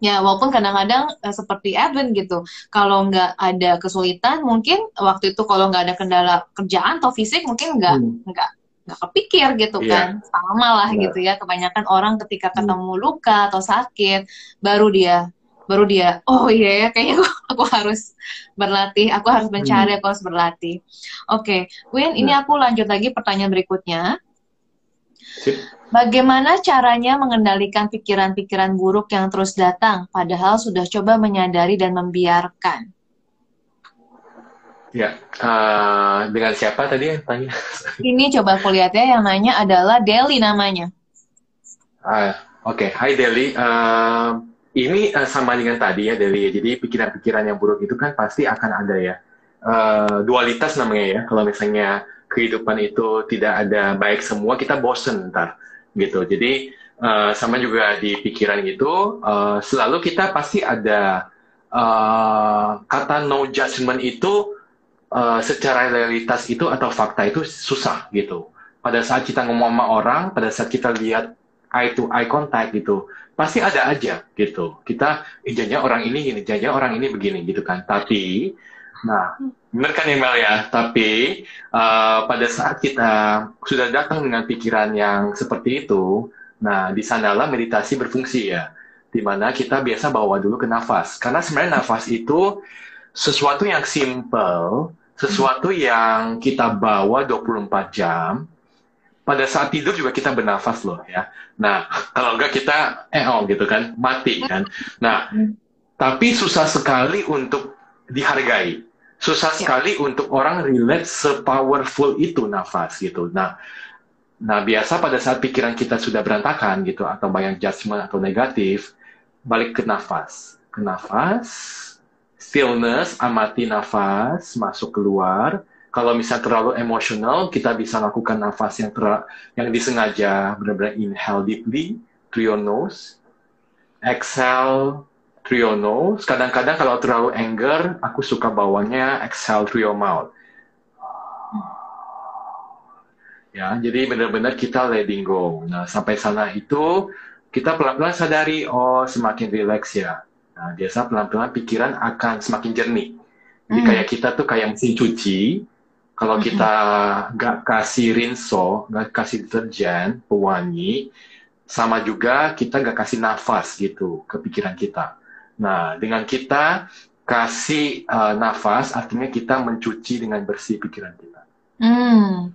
Ya, walaupun kadang-kadang uh, seperti Edwin gitu, kalau nggak ada kesulitan, mungkin waktu itu kalau nggak ada kendala kerjaan atau fisik, mungkin nggak hmm. nggak nggak kepikir gitu yeah. kan, sama lah yeah. gitu ya. Kebanyakan orang ketika hmm. ketemu hmm. luka atau sakit, baru dia baru dia, oh iya ya, kayaknya aku, aku harus berlatih, aku harus mencari, hmm. aku harus berlatih. Oke, okay. Win, ini iya. aku lanjut lagi pertanyaan berikutnya. Sip. Bagaimana caranya mengendalikan pikiran-pikiran buruk yang terus datang, padahal sudah coba menyadari dan membiarkan? Ya, uh, dengan siapa tadi yang tanya? Ini coba aku lihat ya, yang nanya adalah Deli namanya. Uh, Oke, okay. Hai Deli. Uh, ini uh, sama dengan tadi ya Deli. Jadi pikiran-pikiran yang buruk itu kan pasti akan ada ya. Uh, dualitas namanya ya. Kalau misalnya kehidupan itu tidak ada baik semua, kita bosen ntar gitu. Jadi uh, sama juga di pikiran gitu, uh, selalu kita pasti ada uh, kata no judgment itu uh, secara realitas itu atau fakta itu susah gitu. Pada saat kita ngomong sama orang, pada saat kita lihat eye to eye contact gitu, pasti ada aja gitu. Kita eh, orang ini gini, jangan orang ini begini gitu kan. Tapi, nah, benar kan email ya? Tapi uh, pada saat kita sudah datang dengan pikiran yang seperti itu, nah di sanalah meditasi berfungsi ya. di mana kita biasa bawa dulu ke nafas. Karena sebenarnya nafas itu sesuatu yang simple, sesuatu yang kita bawa 24 jam. Pada saat tidur juga kita bernafas loh ya. Nah, kalau enggak kita eh oh gitu kan, mati kan. Nah, tapi susah sekali untuk dihargai. Susah ya. sekali untuk orang relate sepowerful itu nafas gitu. Nah, nah biasa pada saat pikiran kita sudah berantakan gitu atau banyak judgment atau negatif, balik ke nafas. Ke nafas, stillness, amati nafas, masuk keluar. Kalau misalnya terlalu emosional, kita bisa lakukan nafas yang ter yang disengaja, benar-benar inhale deeply through your nose, exhale nose. Kadang-kadang kalau terlalu anger, aku suka bawanya exhale through your mouth. Ya, jadi benar-benar kita letting go. Nah, sampai sana itu kita pelan-pelan sadari, oh semakin rileks ya. Nah, biasa pelan-pelan pikiran akan semakin jernih. Jadi hmm. kayak kita tuh kayak mesin cuci, kalau hmm. kita nggak kasih rinso, nggak kasih deterjen, pewangi, sama juga kita nggak kasih nafas gitu ke pikiran kita. Nah, dengan kita kasih uh, nafas, artinya kita mencuci dengan bersih pikiran kita. Hmm.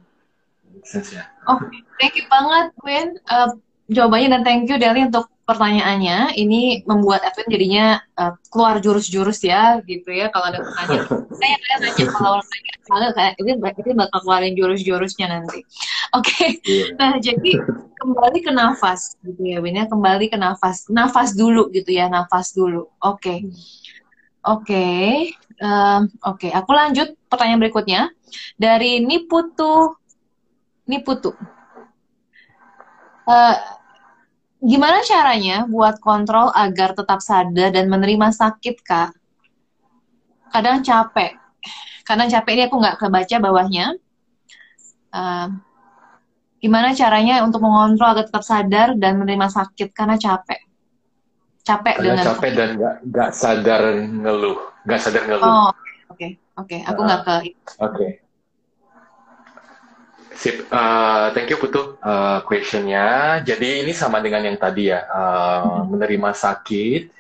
Sense ya. Oke, okay. thank you banget, Win. Uh, jawabannya dan thank you Deli untuk pertanyaannya. Ini membuat Edwin jadinya uh, keluar jurus-jurus ya, gitu ya. Kalau ada pertanyaan, saya nanya kalau orang soalnya kayak Edwin, Edwin bakal keluarin jurus-jurusnya nanti. Oke, okay. Iya. yeah. nah jadi kembali ke nafas, gitu ya, Win ya. Kembali ke nafas, nafas dulu gitu ya, nafas dulu. Oke, okay. oke, okay. um, oke. Okay. Aku lanjut pertanyaan berikutnya dari Niputu, Niputu. Uh, gimana caranya buat kontrol agar tetap sadar dan menerima sakit kak? Kadang capek, kadang capek ini aku nggak kebaca bawahnya. Uh, gimana caranya untuk mengontrol agar tetap sadar dan menerima sakit karena capek? Capek karena dengan capek dan nggak nggak sadar ngeluh, nggak sadar ngeluh. Oh, oke, okay, oke, okay. aku nggak uh, ke. Oke. Okay. Sip, uh, thank you Putu uh, questionnya. Jadi ini sama dengan yang tadi ya, uh, menerima sakit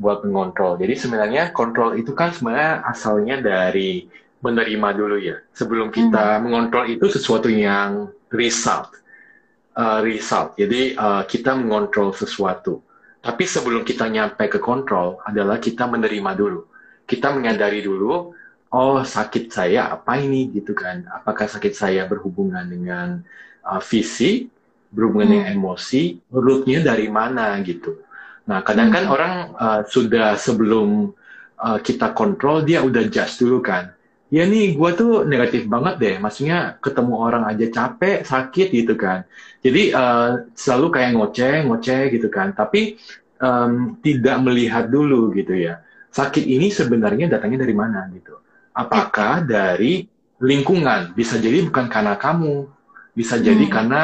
buat mengontrol. Jadi sebenarnya kontrol itu kan sebenarnya asalnya dari menerima dulu ya. Sebelum kita hmm. mengontrol itu sesuatu yang result, uh, result. Jadi uh, kita mengontrol sesuatu. Tapi sebelum kita nyampe ke kontrol adalah kita menerima dulu. Kita menyadari dulu oh sakit saya apa ini gitu kan apakah sakit saya berhubungan dengan uh, fisik berhubungan hmm. dengan emosi rootnya dari mana gitu nah kadang kan hmm. orang uh, sudah sebelum uh, kita kontrol dia udah judge dulu kan. Ya nih gue tuh negatif banget deh. Maksudnya ketemu orang aja capek sakit gitu kan. Jadi uh, selalu kayak ngoceh ngoceh gitu kan. Tapi um, tidak melihat dulu gitu ya. Sakit ini sebenarnya datangnya dari mana gitu? Apakah dari lingkungan? Bisa jadi bukan karena kamu. Bisa jadi hmm. karena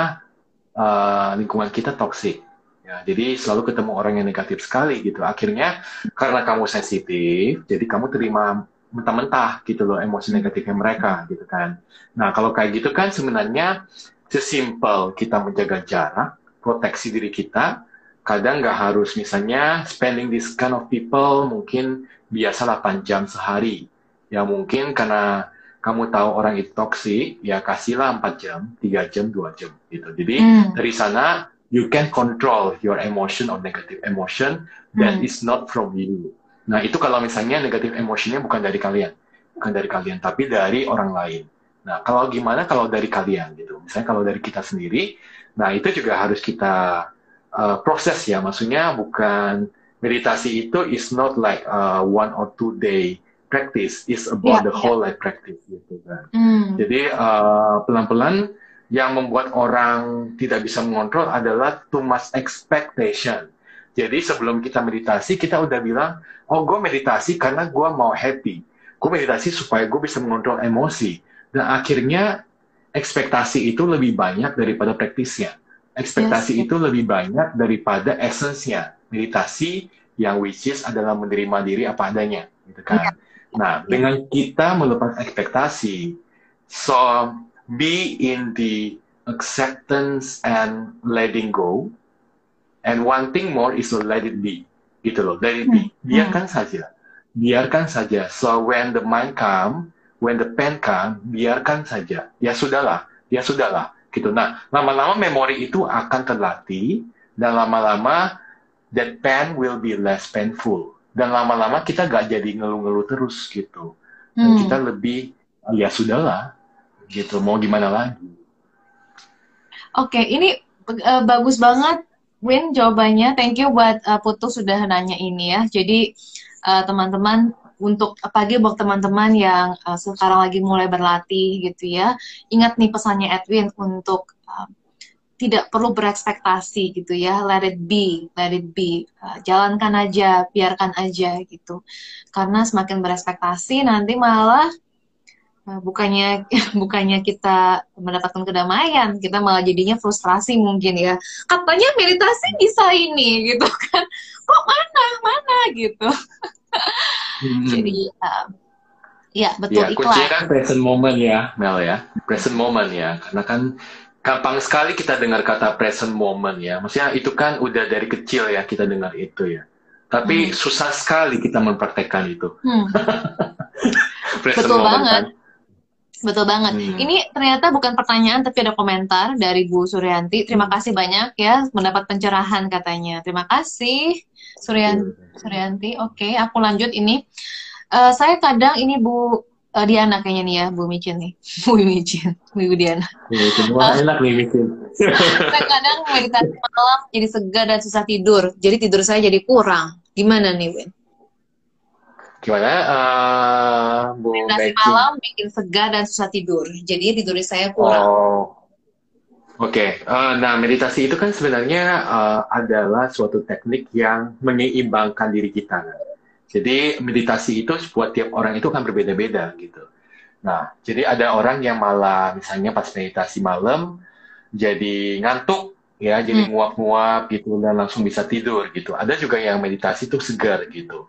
uh, lingkungan kita toksik ya jadi selalu ketemu orang yang negatif sekali gitu akhirnya karena kamu sensitif jadi kamu terima mentah-mentah gitu loh emosi negatifnya mereka gitu kan nah kalau kayak gitu kan sebenarnya sesimpel kita menjaga jarak proteksi diri kita kadang nggak harus misalnya spending this kind of people mungkin biasa 8 jam sehari ya mungkin karena kamu tahu orang itu toksik, ya kasihlah 4 jam, 3 jam, 2 jam gitu. Jadi hmm. dari sana you can control your emotion or negative emotion that hmm. is not from you. Nah, itu kalau misalnya negative emotionnya bukan dari kalian, bukan dari kalian, tapi dari orang lain. Nah, kalau gimana kalau dari kalian gitu? Misalnya kalau dari kita sendiri, nah itu juga harus kita uh, proses ya. Maksudnya bukan meditasi itu is not like uh, one or two day practice is about yeah, the whole yeah. life practice gitu kan. Mm. Jadi uh, pelan-pelan yang membuat orang tidak bisa mengontrol adalah too much expectation. Jadi sebelum kita meditasi kita udah bilang, oh gue meditasi karena gue mau happy. Gue meditasi supaya gue bisa mengontrol emosi. Dan akhirnya ekspektasi itu lebih banyak daripada praktisnya. Ekspektasi yes, itu lebih banyak daripada esensinya. Meditasi yang which is adalah menerima diri apa adanya, gitu kan. Yeah. Nah, dengan kita melepas ekspektasi, so be in the acceptance and letting go. And one thing more is to let it be. gitu loh. Dari hmm. biarkan hmm. saja, biarkan saja. So when the mind come, when the pen come, biarkan saja. Ya sudahlah, ya sudahlah, gitu. Nah, lama-lama memori itu akan terlatih dan lama-lama that pen will be less painful. Dan lama-lama kita gak jadi ngeluh-ngeluh terus gitu. Dan hmm. kita lebih ya sudahlah, gitu. Mau gimana lagi? Oke, okay, ini uh, bagus banget Win jawabannya. Thank you buat uh, Putu sudah nanya ini ya. Jadi uh, teman-teman untuk pagi buat teman-teman yang uh, sekarang lagi mulai berlatih gitu ya. Ingat nih pesannya Edwin untuk uh, tidak perlu berekspektasi gitu ya. Let it be, let it be. Uh, jalankan aja, biarkan aja gitu. Karena semakin berekspektasi nanti malah bukannya bukannya kita mendapatkan kedamaian, kita malah jadinya frustrasi mungkin ya. Katanya meditasi bisa ini gitu kan. Kok mana mana gitu. Hmm. Jadi uh, ya betul ya. Kuncinya kan present moment ya, Mel ya. Present moment ya. Karena kan gampang sekali kita dengar kata present moment ya. Maksudnya itu kan udah dari kecil ya kita dengar itu ya. Tapi hmm. susah sekali kita mempraktekkan itu. Hmm. Betul banget. Kan? Betul banget. Hmm. Ini ternyata bukan pertanyaan tapi ada komentar dari Bu Suryanti. Terima hmm. kasih banyak ya mendapat pencerahan katanya. Terima kasih Suryan hmm. Suryanti. Oke, okay, aku lanjut ini. Uh, saya kadang ini Bu uh, Diana kayaknya nih ya, Bu Micin nih. Bu Micin, Bu Diana. Wah, uh, enak nih Micin. saya kadang meditasi malam jadi segar dan susah tidur. Jadi tidur saya jadi kurang. Gimana nih, Win? Gimana, uh, Bu Meditasi malam bikin segar dan susah tidur. Jadi tidur saya kurang. Oh. Oke, okay. uh, nah meditasi itu kan sebenarnya uh, adalah suatu teknik yang menyeimbangkan diri kita. Jadi meditasi itu buat tiap orang itu kan berbeda-beda gitu. Nah, jadi ada orang yang malah misalnya pas meditasi malam jadi ngantuk ya, jadi hmm. nguap-nguap gitu dan langsung bisa tidur gitu. Ada juga yang meditasi itu segar gitu.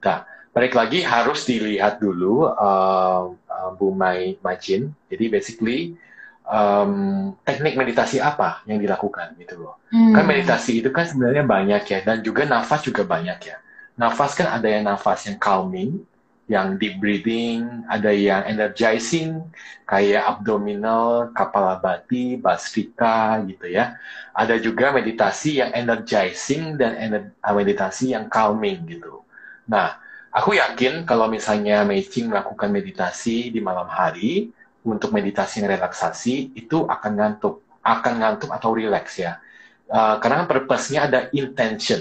Nah, balik lagi harus dilihat dulu uh, uh, Bu Mai Majin. Jadi basically um, teknik meditasi apa yang dilakukan gitu loh. Hmm. Kan meditasi itu kan sebenarnya banyak ya dan juga nafas juga banyak ya. Nafas kan ada yang nafas yang calming, yang deep breathing, ada yang energizing kayak abdominal, kapalabhati, basrika gitu ya. Ada juga meditasi yang energizing dan ener meditasi yang calming gitu. Nah, Aku yakin kalau misalnya Meicing melakukan meditasi di malam hari untuk meditasi yang relaksasi itu akan ngantuk, akan ngantuk atau relax ya. Uh, karena kan purpose-nya ada intention.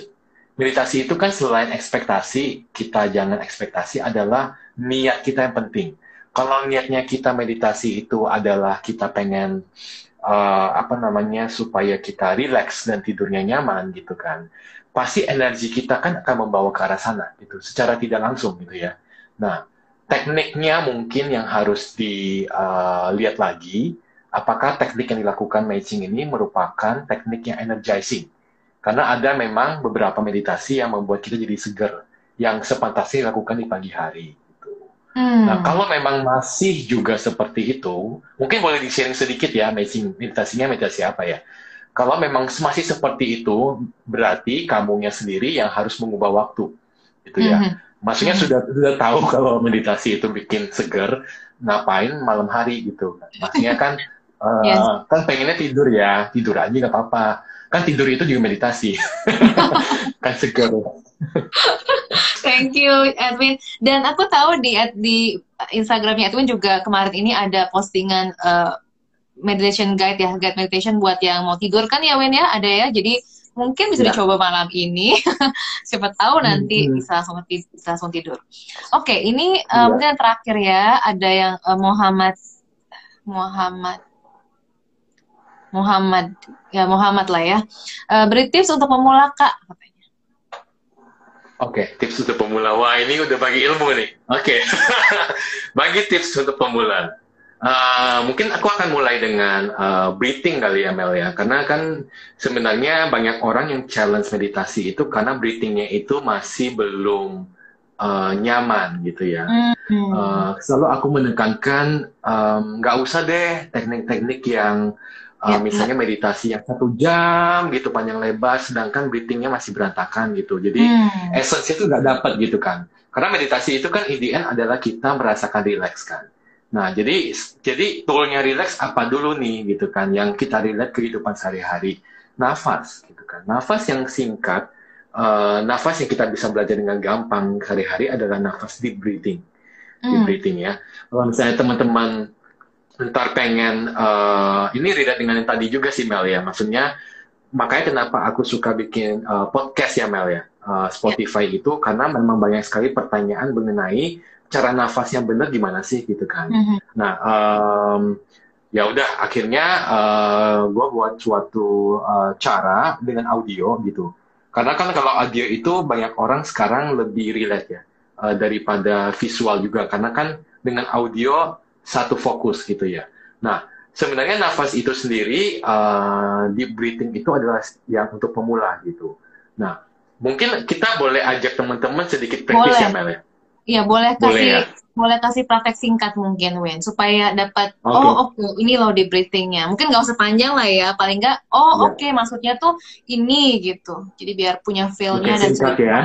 Meditasi itu kan selain ekspektasi, kita jangan ekspektasi adalah niat kita yang penting. Kalau niatnya kita meditasi itu adalah kita pengen uh, apa namanya supaya kita relax dan tidurnya nyaman gitu kan pasti energi kita kan akan membawa ke arah sana gitu secara tidak langsung gitu ya nah tekniknya mungkin yang harus dilihat uh, lagi apakah teknik yang dilakukan matching ini merupakan teknik yang energizing karena ada memang beberapa meditasi yang membuat kita jadi segar yang sepantasnya dilakukan di pagi hari gitu. Hmm. Nah, kalau memang masih juga seperti itu, mungkin boleh di-sharing sedikit ya, matching meditasinya meditasi apa ya? Kalau memang masih seperti itu, berarti kamunya sendiri yang harus mengubah waktu, gitu ya. Mm -hmm. Maksudnya mm -hmm. sudah sudah tahu kalau meditasi itu bikin seger, ngapain malam hari gitu. Maksudnya kan uh, yes. kan pengennya tidur ya, tidur aja nggak apa-apa. Kan tidur itu juga meditasi, kan seger. Thank you Edwin. Dan aku tahu di di Instagramnya Edwin juga kemarin ini ada postingan uh, meditation guide ya, guide meditation buat yang mau tidur kan ya Wen ya, ada ya. Jadi mungkin bisa ya. dicoba malam ini. Siapa tahu nanti hmm. bisa langsung bisa langsung tidur. Oke, okay, ini uh, mungkin yang terakhir ya, ada yang uh, Muhammad Muhammad Muhammad ya Muhammad lah ya. Uh, beri tips untuk pemula Kak katanya. Oke, okay, tips untuk pemula. Wah, ini udah bagi ilmu nih. Oke. Okay. bagi tips untuk pemula. Uh, mungkin aku akan mulai dengan uh, breathing kali ya Mel ya, karena kan sebenarnya banyak orang yang challenge meditasi itu karena breathingnya itu masih belum uh, nyaman gitu ya. Mm-hmm. Uh, selalu aku menekankan nggak um, usah deh teknik-teknik yang Uh, misalnya meditasi yang satu jam gitu panjang lebar, sedangkan breathingnya masih berantakan gitu. Jadi hmm. essence itu nggak dapat gitu kan. Karena meditasi itu kan in the end adalah kita merasakan relax kan. Nah jadi jadi toolnya relax apa dulu nih gitu kan, yang kita relate kehidupan sehari-hari. Nafas gitu kan. Nafas yang singkat, uh, nafas yang kita bisa belajar dengan gampang sehari-hari adalah nafas deep breathing. Deep hmm. breathing ya. Kalau misalnya teman-teman ntar pengen uh, ini relate dengan yang tadi juga sih Mel ya maksudnya makanya kenapa aku suka bikin uh, podcast ya Mel ya uh, Spotify yeah. itu karena memang banyak sekali pertanyaan mengenai cara nafasnya benar gimana sih gitu kan mm -hmm. nah um, ya udah akhirnya uh, gue buat suatu uh, cara dengan audio gitu karena kan kalau audio itu banyak orang sekarang lebih relate ya uh, daripada visual juga karena kan dengan audio satu fokus gitu ya. Nah, sebenarnya nafas itu sendiri uh, deep breathing itu adalah yang untuk pemula gitu. Nah, mungkin kita boleh ajak teman-teman sedikit praktis ya Mel ya. Iya, boleh kasih boleh, ya? boleh kasih praktek singkat mungkin Wen supaya dapat okay. oh oke okay, ini loh deep breathingnya. Mungkin nggak usah panjang lah ya, paling nggak oh ya. oke okay, maksudnya tuh ini gitu. Jadi biar punya feel-nya dan singkat ya.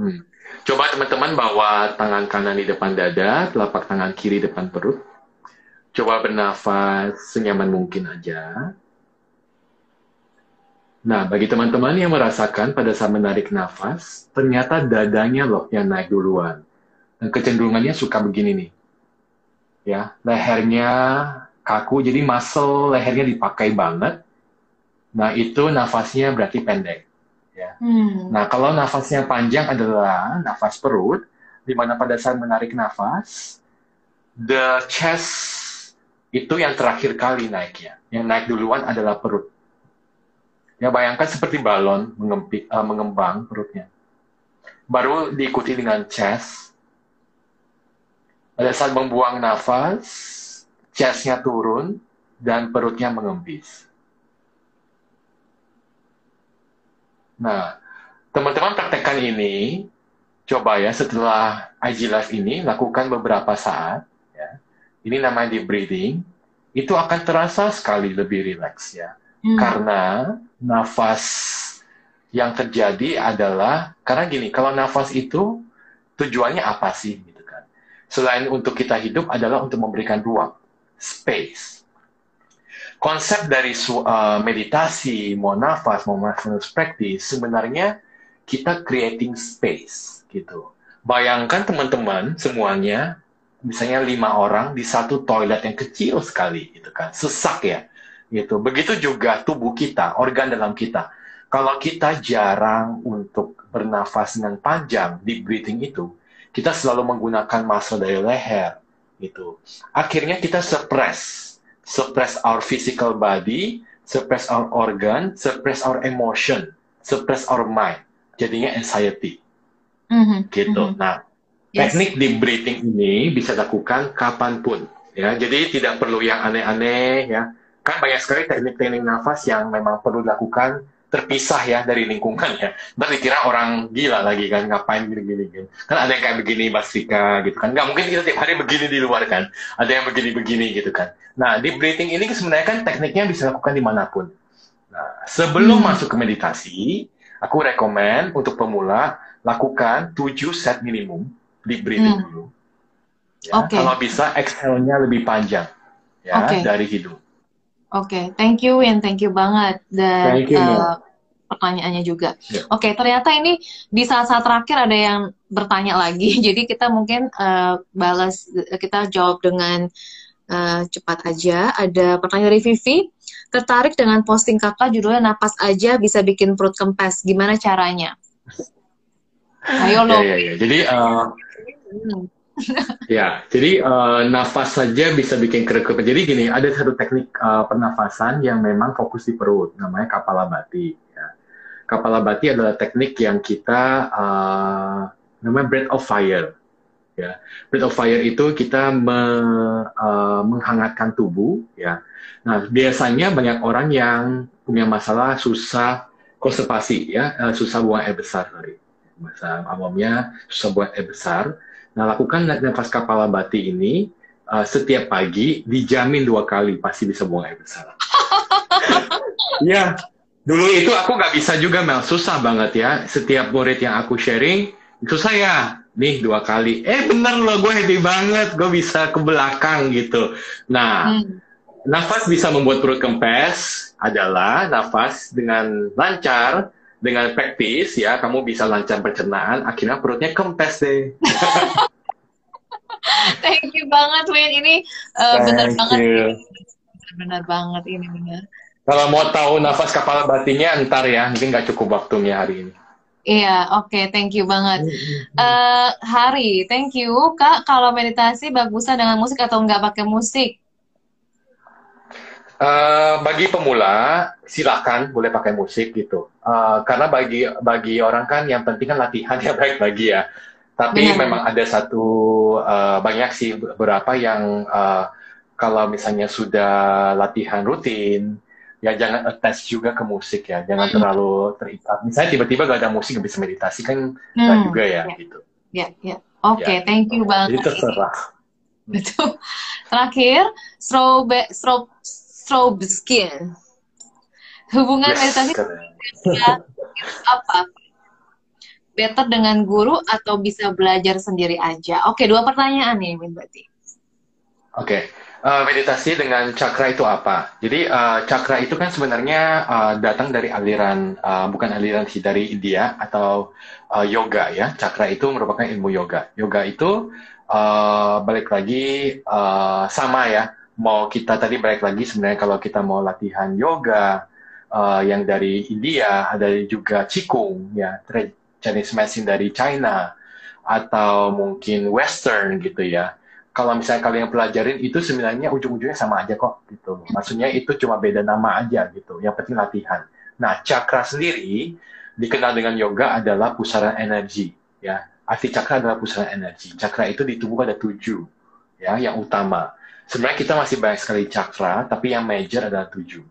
Hmm. Coba teman-teman bawa tangan kanan di depan dada, telapak tangan kiri depan perut. Coba bernafas senyaman mungkin aja. Nah, bagi teman-teman yang merasakan pada saat menarik nafas, ternyata dadanya loh yang naik duluan. Dan kecenderungannya suka begini nih. Ya, lehernya kaku, jadi muscle lehernya dipakai banget. Nah, itu nafasnya berarti pendek. Ya. Hmm. Nah, kalau nafasnya panjang adalah nafas perut, di mana pada saat menarik nafas, the chest itu yang terakhir kali naiknya. Yang naik duluan adalah perut. Ya, bayangkan seperti balon mengempi, uh, mengembang perutnya. Baru diikuti dengan chest. Pada saat membuang nafas, chestnya turun dan perutnya mengempis. Nah, teman-teman praktekkan ini, coba ya setelah IG Live ini, lakukan beberapa saat. Ya. Ini namanya deep breathing. Itu akan terasa sekali lebih rileks ya. Hmm. Karena nafas yang terjadi adalah, karena gini, kalau nafas itu tujuannya apa sih? Gitu kan. Selain untuk kita hidup adalah untuk memberikan ruang, space konsep dari uh, meditasi, mau nafas, mau mindfulness practice, sebenarnya kita creating space gitu. Bayangkan teman-teman semuanya, misalnya lima orang di satu toilet yang kecil sekali, gitu kan, sesak ya, gitu. Begitu juga tubuh kita, organ dalam kita. Kalau kita jarang untuk bernafas dengan panjang di breathing itu, kita selalu menggunakan muscle dari leher, gitu. Akhirnya kita suppress suppress our physical body, suppress our organ, suppress our emotion, suppress our mind. Jadinya anxiety. Mm-hmm. Gitu. Mm-hmm. Nah, yes. teknik deep breathing ini bisa dilakukan kapan pun. Ya, jadi tidak perlu yang aneh-aneh ya. Kan banyak sekali teknik-teknik nafas yang memang perlu dilakukan terpisah ya dari lingkungan ya. Ntar dikira orang gila lagi kan, ngapain gini-gini kan. Kan ada yang kayak begini Mas gitu kan. Nggak mungkin kita tiap hari begini di luar kan. Ada yang begini-begini gitu kan. Nah, deep breathing ini sebenarnya kan tekniknya bisa dilakukan di mana pun. Nah, sebelum hmm. masuk ke meditasi, aku rekomend untuk pemula lakukan 7 set minimum deep breathing hmm. dulu. Ya, okay. Kalau bisa exhale-nya lebih panjang ya okay. dari hidung. Oke, okay, thank you Win, thank you banget dan you, uh, pertanyaannya juga. Yeah. Oke, okay, ternyata ini di saat-saat terakhir ada yang bertanya lagi, jadi kita mungkin uh, balas, kita jawab dengan uh, cepat aja. Ada pertanyaan dari Vivi, tertarik dengan posting kakak judulnya napas aja bisa bikin perut kempes, gimana caranya? Ayo lo. Ya, ya, ya. Jadi uh, hmm ya, jadi uh, nafas saja bisa bikin kerekep. Jadi gini, ada satu teknik uh, pernafasan yang memang fokus di perut, namanya kapalabhati. Ya. Kapalabhati adalah teknik yang kita uh, namanya breath of fire. Ya, breath of fire itu kita me, uh, menghangatkan tubuh. Ya, nah biasanya banyak orang yang punya masalah susah konstipasi, ya, uh, susah buang air besar. Masa awamnya susah buang air besar Nah, lakukan nafas kepala bati ini uh, setiap pagi, dijamin dua kali pasti bisa buang air besar. Iya, dulu itu aku nggak bisa juga Mel, susah banget ya. Setiap murid yang aku sharing, susah ya. Nih dua kali, eh bener loh gue happy banget, gue bisa ke belakang gitu. Nah, hmm. nafas bisa membuat perut kempes adalah nafas dengan lancar, dengan praktis ya, kamu bisa lancar pencernaan, akhirnya perutnya kempes deh. Thank you banget Win, ini uh, bener banget. Bener banget ini bener. Kalau mau tahu nafas kepala batinnya ntar ya, mungkin nggak cukup waktunya hari ini. Iya, oke, okay, thank you banget. Uh, Hari, thank you. Kak, kalau meditasi bagusnya dengan musik atau nggak pakai musik? Uh, bagi pemula, silakan boleh pakai musik gitu. Uh, karena bagi bagi orang kan yang penting kan latihan ya baik bagi ya. Tapi Benar. memang ada satu uh, banyak sih beberapa yang uh, kalau misalnya sudah latihan rutin, ya jangan attach juga ke musik ya, jangan hmm. terlalu terikat. Misalnya tiba-tiba gak ada musik bisa meditasi kan hmm. juga ya, ya gitu. Ya, ya. Oke, okay, ya. thank you banget. Jadi terserah. Betul. Terakhir, strobe, strobe, strobe skin. Hubungan yes, meditasi apa? Better dengan guru atau bisa belajar sendiri aja? Oke, dua pertanyaan nih, berarti. Oke. Uh, meditasi dengan cakra itu apa? Jadi uh, cakra itu kan sebenarnya uh, datang dari aliran uh, bukan aliran sih dari India atau uh, yoga ya. Cakra itu merupakan ilmu yoga. Yoga itu uh, balik lagi uh, sama ya. Mau kita tadi balik lagi sebenarnya kalau kita mau latihan yoga uh, yang dari India, ada juga Qigong ya, Chinese medicine dari China atau mungkin Western gitu ya kalau misalnya kalian pelajarin itu sebenarnya ujung-ujungnya sama aja kok gitu. Maksudnya itu cuma beda nama aja gitu. Yang penting latihan. Nah, cakra sendiri dikenal dengan yoga adalah pusaran energi ya. Arti cakra adalah pusaran energi. Cakra itu di tubuh ada tujuh ya, yang utama. Sebenarnya kita masih banyak sekali cakra, tapi yang major adalah tujuh.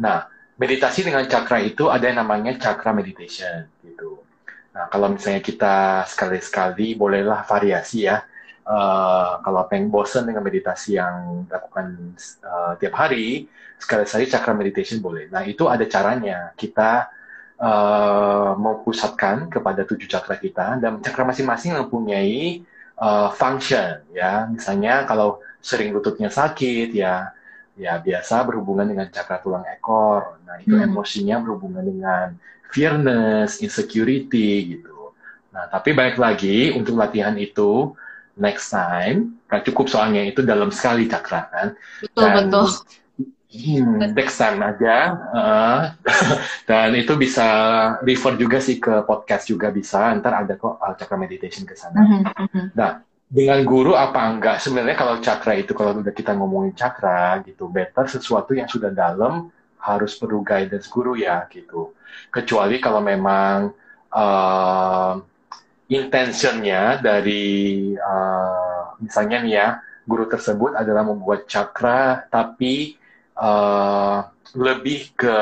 Nah, meditasi dengan cakra itu ada yang namanya cakra meditation gitu. Nah, kalau misalnya kita sekali-sekali bolehlah variasi ya uh, kalau pengen bosen dengan meditasi yang dilakukan uh, tiap hari, sekali-sekali cakra meditation boleh. Nah, itu ada caranya. Kita uh, mempusatkan kepada tujuh cakra kita, dan cakra masing-masing mempunyai uh, function, ya. Misalnya kalau sering lututnya sakit, ya, ya biasa berhubungan dengan cakra tulang ekor. Nah, itu hmm. emosinya berhubungan dengan fearness, insecurity, gitu. Nah, tapi baik lagi untuk latihan itu next time. Kan cukup soalnya itu dalam sekali cakra kan. Betul dan, betul. Hmm, next time aja. Uh, dan itu bisa refer juga sih ke podcast juga bisa. Ntar ada kok uh, cakra meditation ke sana. Mm -hmm. Nah, dengan guru apa enggak? Sebenarnya kalau cakra itu kalau udah kita ngomongin cakra gitu, better sesuatu yang sudah dalam harus perlu guidance guru ya gitu. Kecuali kalau memang uh, intentionnya dari uh, misalnya nih ya guru tersebut adalah membuat cakra tapi uh, lebih ke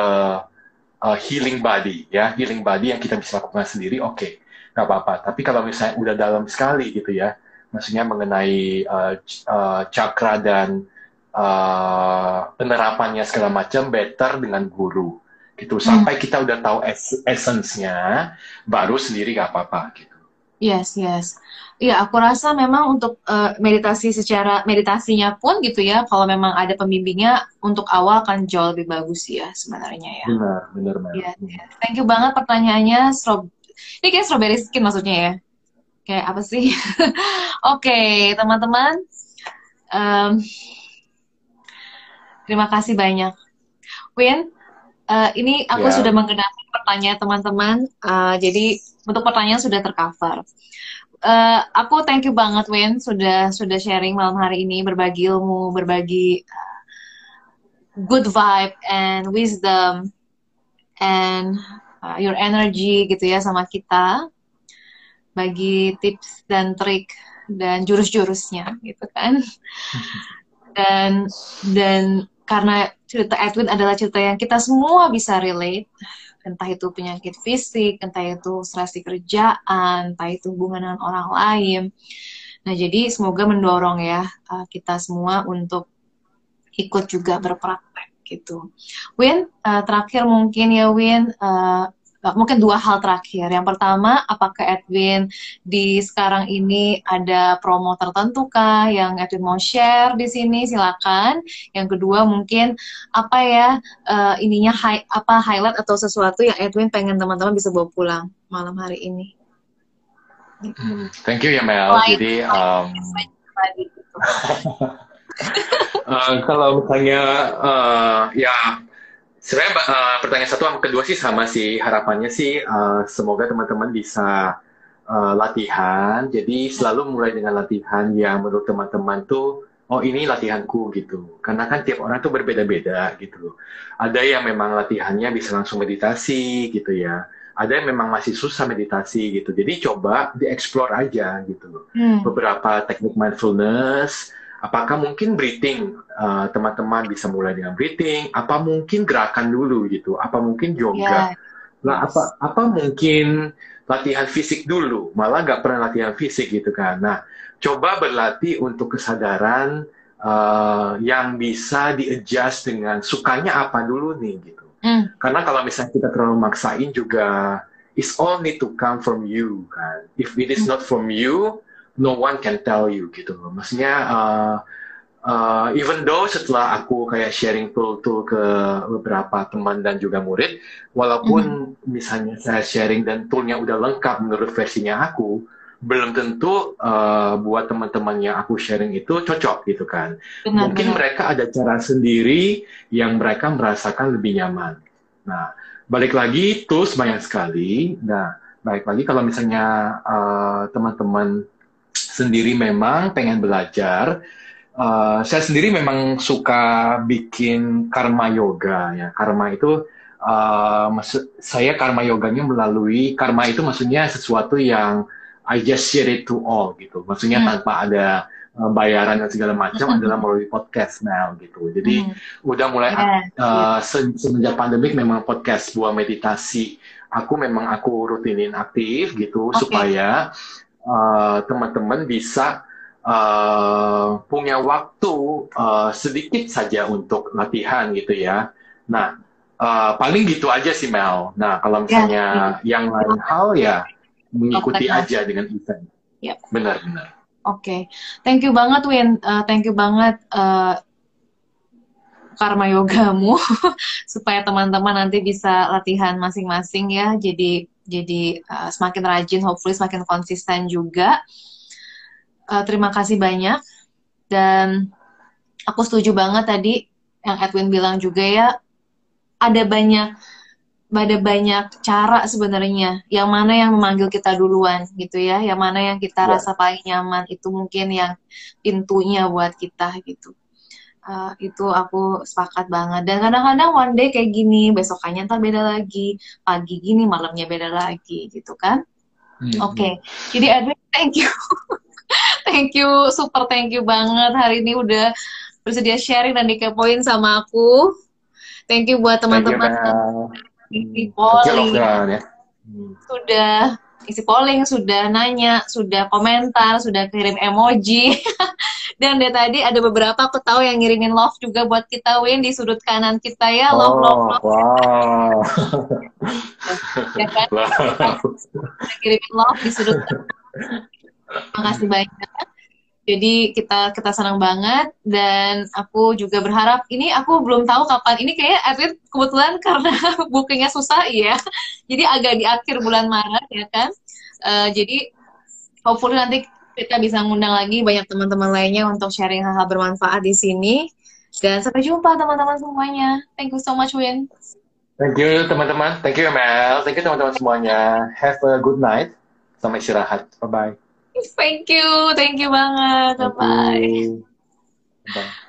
uh, healing body ya healing body yang kita bisa lakukan sendiri oke okay, nggak apa-apa tapi kalau misalnya udah dalam sekali gitu ya maksudnya mengenai uh, uh, cakra dan uh, penerapannya segala macam better dengan guru gitu sampai hmm. kita udah tahu es essence-nya baru sendiri nggak apa-apa gitu Yes, yes. Iya, aku rasa memang untuk uh, meditasi secara meditasinya pun gitu ya, kalau memang ada pembimbingnya untuk awal kan jauh lebih bagus ya sebenarnya ya. Benar, benar, benar. Iya, yes. Thank you banget pertanyaannya. Strob ini kayak strawberry skin maksudnya ya. Kayak apa sih? Oke, okay, teman-teman. Um, terima kasih banyak. Win, uh, ini aku yeah. sudah menggunakan pertanyaan teman-teman. Uh, jadi untuk pertanyaan sudah tercover. Uh, aku thank you banget Win sudah sudah sharing malam hari ini berbagi ilmu, berbagi uh, good vibe and wisdom and uh, your energy gitu ya sama kita. Bagi tips dan trik dan jurus-jurusnya gitu kan. Dan dan karena cerita Edwin adalah cerita yang kita semua bisa relate entah itu penyakit fisik, entah itu stres di kerjaan, entah itu hubungan dengan orang lain. Nah, jadi semoga mendorong ya uh, kita semua untuk ikut juga berpraktek gitu. Win, uh, terakhir mungkin ya Win, uh, mungkin dua hal terakhir. Yang pertama, apakah Edwin di sekarang ini ada promo tertentu kah yang Edwin mau share di sini? Silakan. Yang kedua, mungkin apa ya uh, ininya high, apa highlight atau sesuatu yang Edwin pengen teman-teman bisa bawa pulang malam hari ini. Hmm, thank you ya Mel. Jadi um, uh, kalau misalnya uh, ya sebenarnya uh, pertanyaan satu sama kedua sih sama sih harapannya sih uh, semoga teman-teman bisa uh, latihan. Jadi selalu mulai dengan latihan yang menurut teman-teman tuh oh ini latihanku gitu. Karena kan tiap orang tuh berbeda-beda gitu. Ada yang memang latihannya bisa langsung meditasi gitu ya ada yang memang masih susah meditasi gitu. Jadi coba dieksplor aja gitu. Hmm. Beberapa teknik mindfulness, apakah mungkin breathing teman eh, teman-teman bisa mulai dengan breathing, apa mungkin gerakan dulu gitu, apa mungkin yoga. Yeah. Nah, apa apa mungkin latihan fisik dulu, malah nggak pernah latihan fisik gitu kan. Nah, coba berlatih untuk kesadaran uh, yang bisa di-adjust dengan sukanya apa dulu nih gitu. Mm. Karena kalau misalnya kita terlalu maksain juga, it's all need to come from you kan. If it is mm. not from you, no one can tell you gitu loh. Maksudnya uh, uh, even though setelah aku kayak sharing tool-tool ke beberapa teman dan juga murid, walaupun mm. misalnya saya sharing dan toolnya udah lengkap menurut versinya aku, belum tentu uh, buat teman-teman yang aku sharing itu cocok gitu kan. Benar, Mungkin benar. mereka ada cara sendiri yang mereka merasakan lebih nyaman. Nah, balik lagi tools banyak sekali. Nah, balik lagi kalau misalnya uh, teman-teman sendiri memang pengen belajar, uh, saya sendiri memang suka bikin karma yoga ya. Karma itu uh, maksud saya karma yoganya melalui karma itu maksudnya sesuatu yang I just share it to all gitu. Maksudnya hmm. tanpa ada uh, bayaran dan segala macam hmm. adalah melalui podcast Mel gitu. Jadi hmm. udah mulai yeah. uh, se semenjak pandemik memang podcast buah meditasi. Aku memang aku rutinin aktif gitu okay. supaya uh, teman-teman bisa uh, punya waktu uh, sedikit saja untuk latihan gitu ya. Nah, uh, paling gitu aja sih Mel. Nah, kalau ya, misalnya yeah. yang lain hal ya mengikuti oh, aja dengan event. Yep. Benar, benar. Oke, okay. thank you banget Win, uh, thank you banget uh, karma yogamu supaya teman-teman nanti bisa latihan masing-masing ya. Jadi jadi uh, semakin rajin, hopefully semakin konsisten juga. Uh, terima kasih banyak dan aku setuju banget tadi yang Edwin bilang juga ya ada banyak ada banyak cara sebenarnya yang mana yang memanggil kita duluan gitu ya yang mana yang kita ya. rasa paling nyaman itu mungkin yang pintunya buat kita gitu uh, itu aku sepakat banget dan kadang-kadang one day kayak gini besokannya ntar beda lagi pagi gini malamnya beda lagi gitu kan hmm. oke okay. jadi Edwin thank you thank you super thank you banget hari ini udah bersedia sharing dan dikepoin sama aku thank you buat teman-teman hmm. polling ya. Sudah isi polling sudah nanya sudah komentar sudah kirim emoji. Dan dari tadi ada beberapa aku tahu yang ngirimin love juga buat kita Win di sudut kanan kita ya. Love oh, love love wow. Ya kan? Wow. kirimin love di sudut kanan. terima kasih banyak jadi kita kita senang banget dan aku juga berharap ini aku belum tahu kapan ini kayak Edwin kebetulan karena bookingnya susah ya. Jadi agak di akhir bulan Maret ya kan. Uh, jadi hopefully nanti kita bisa ngundang lagi banyak teman-teman lainnya untuk sharing hal-hal bermanfaat di sini. Dan sampai jumpa teman-teman semuanya. Thank you so much Win. Thank you teman-teman. Thank you Mel. Thank you teman-teman semuanya. Have a good night. Sampai istirahat. Bye bye. Thank you, thank you banget. Bye bye. Bye.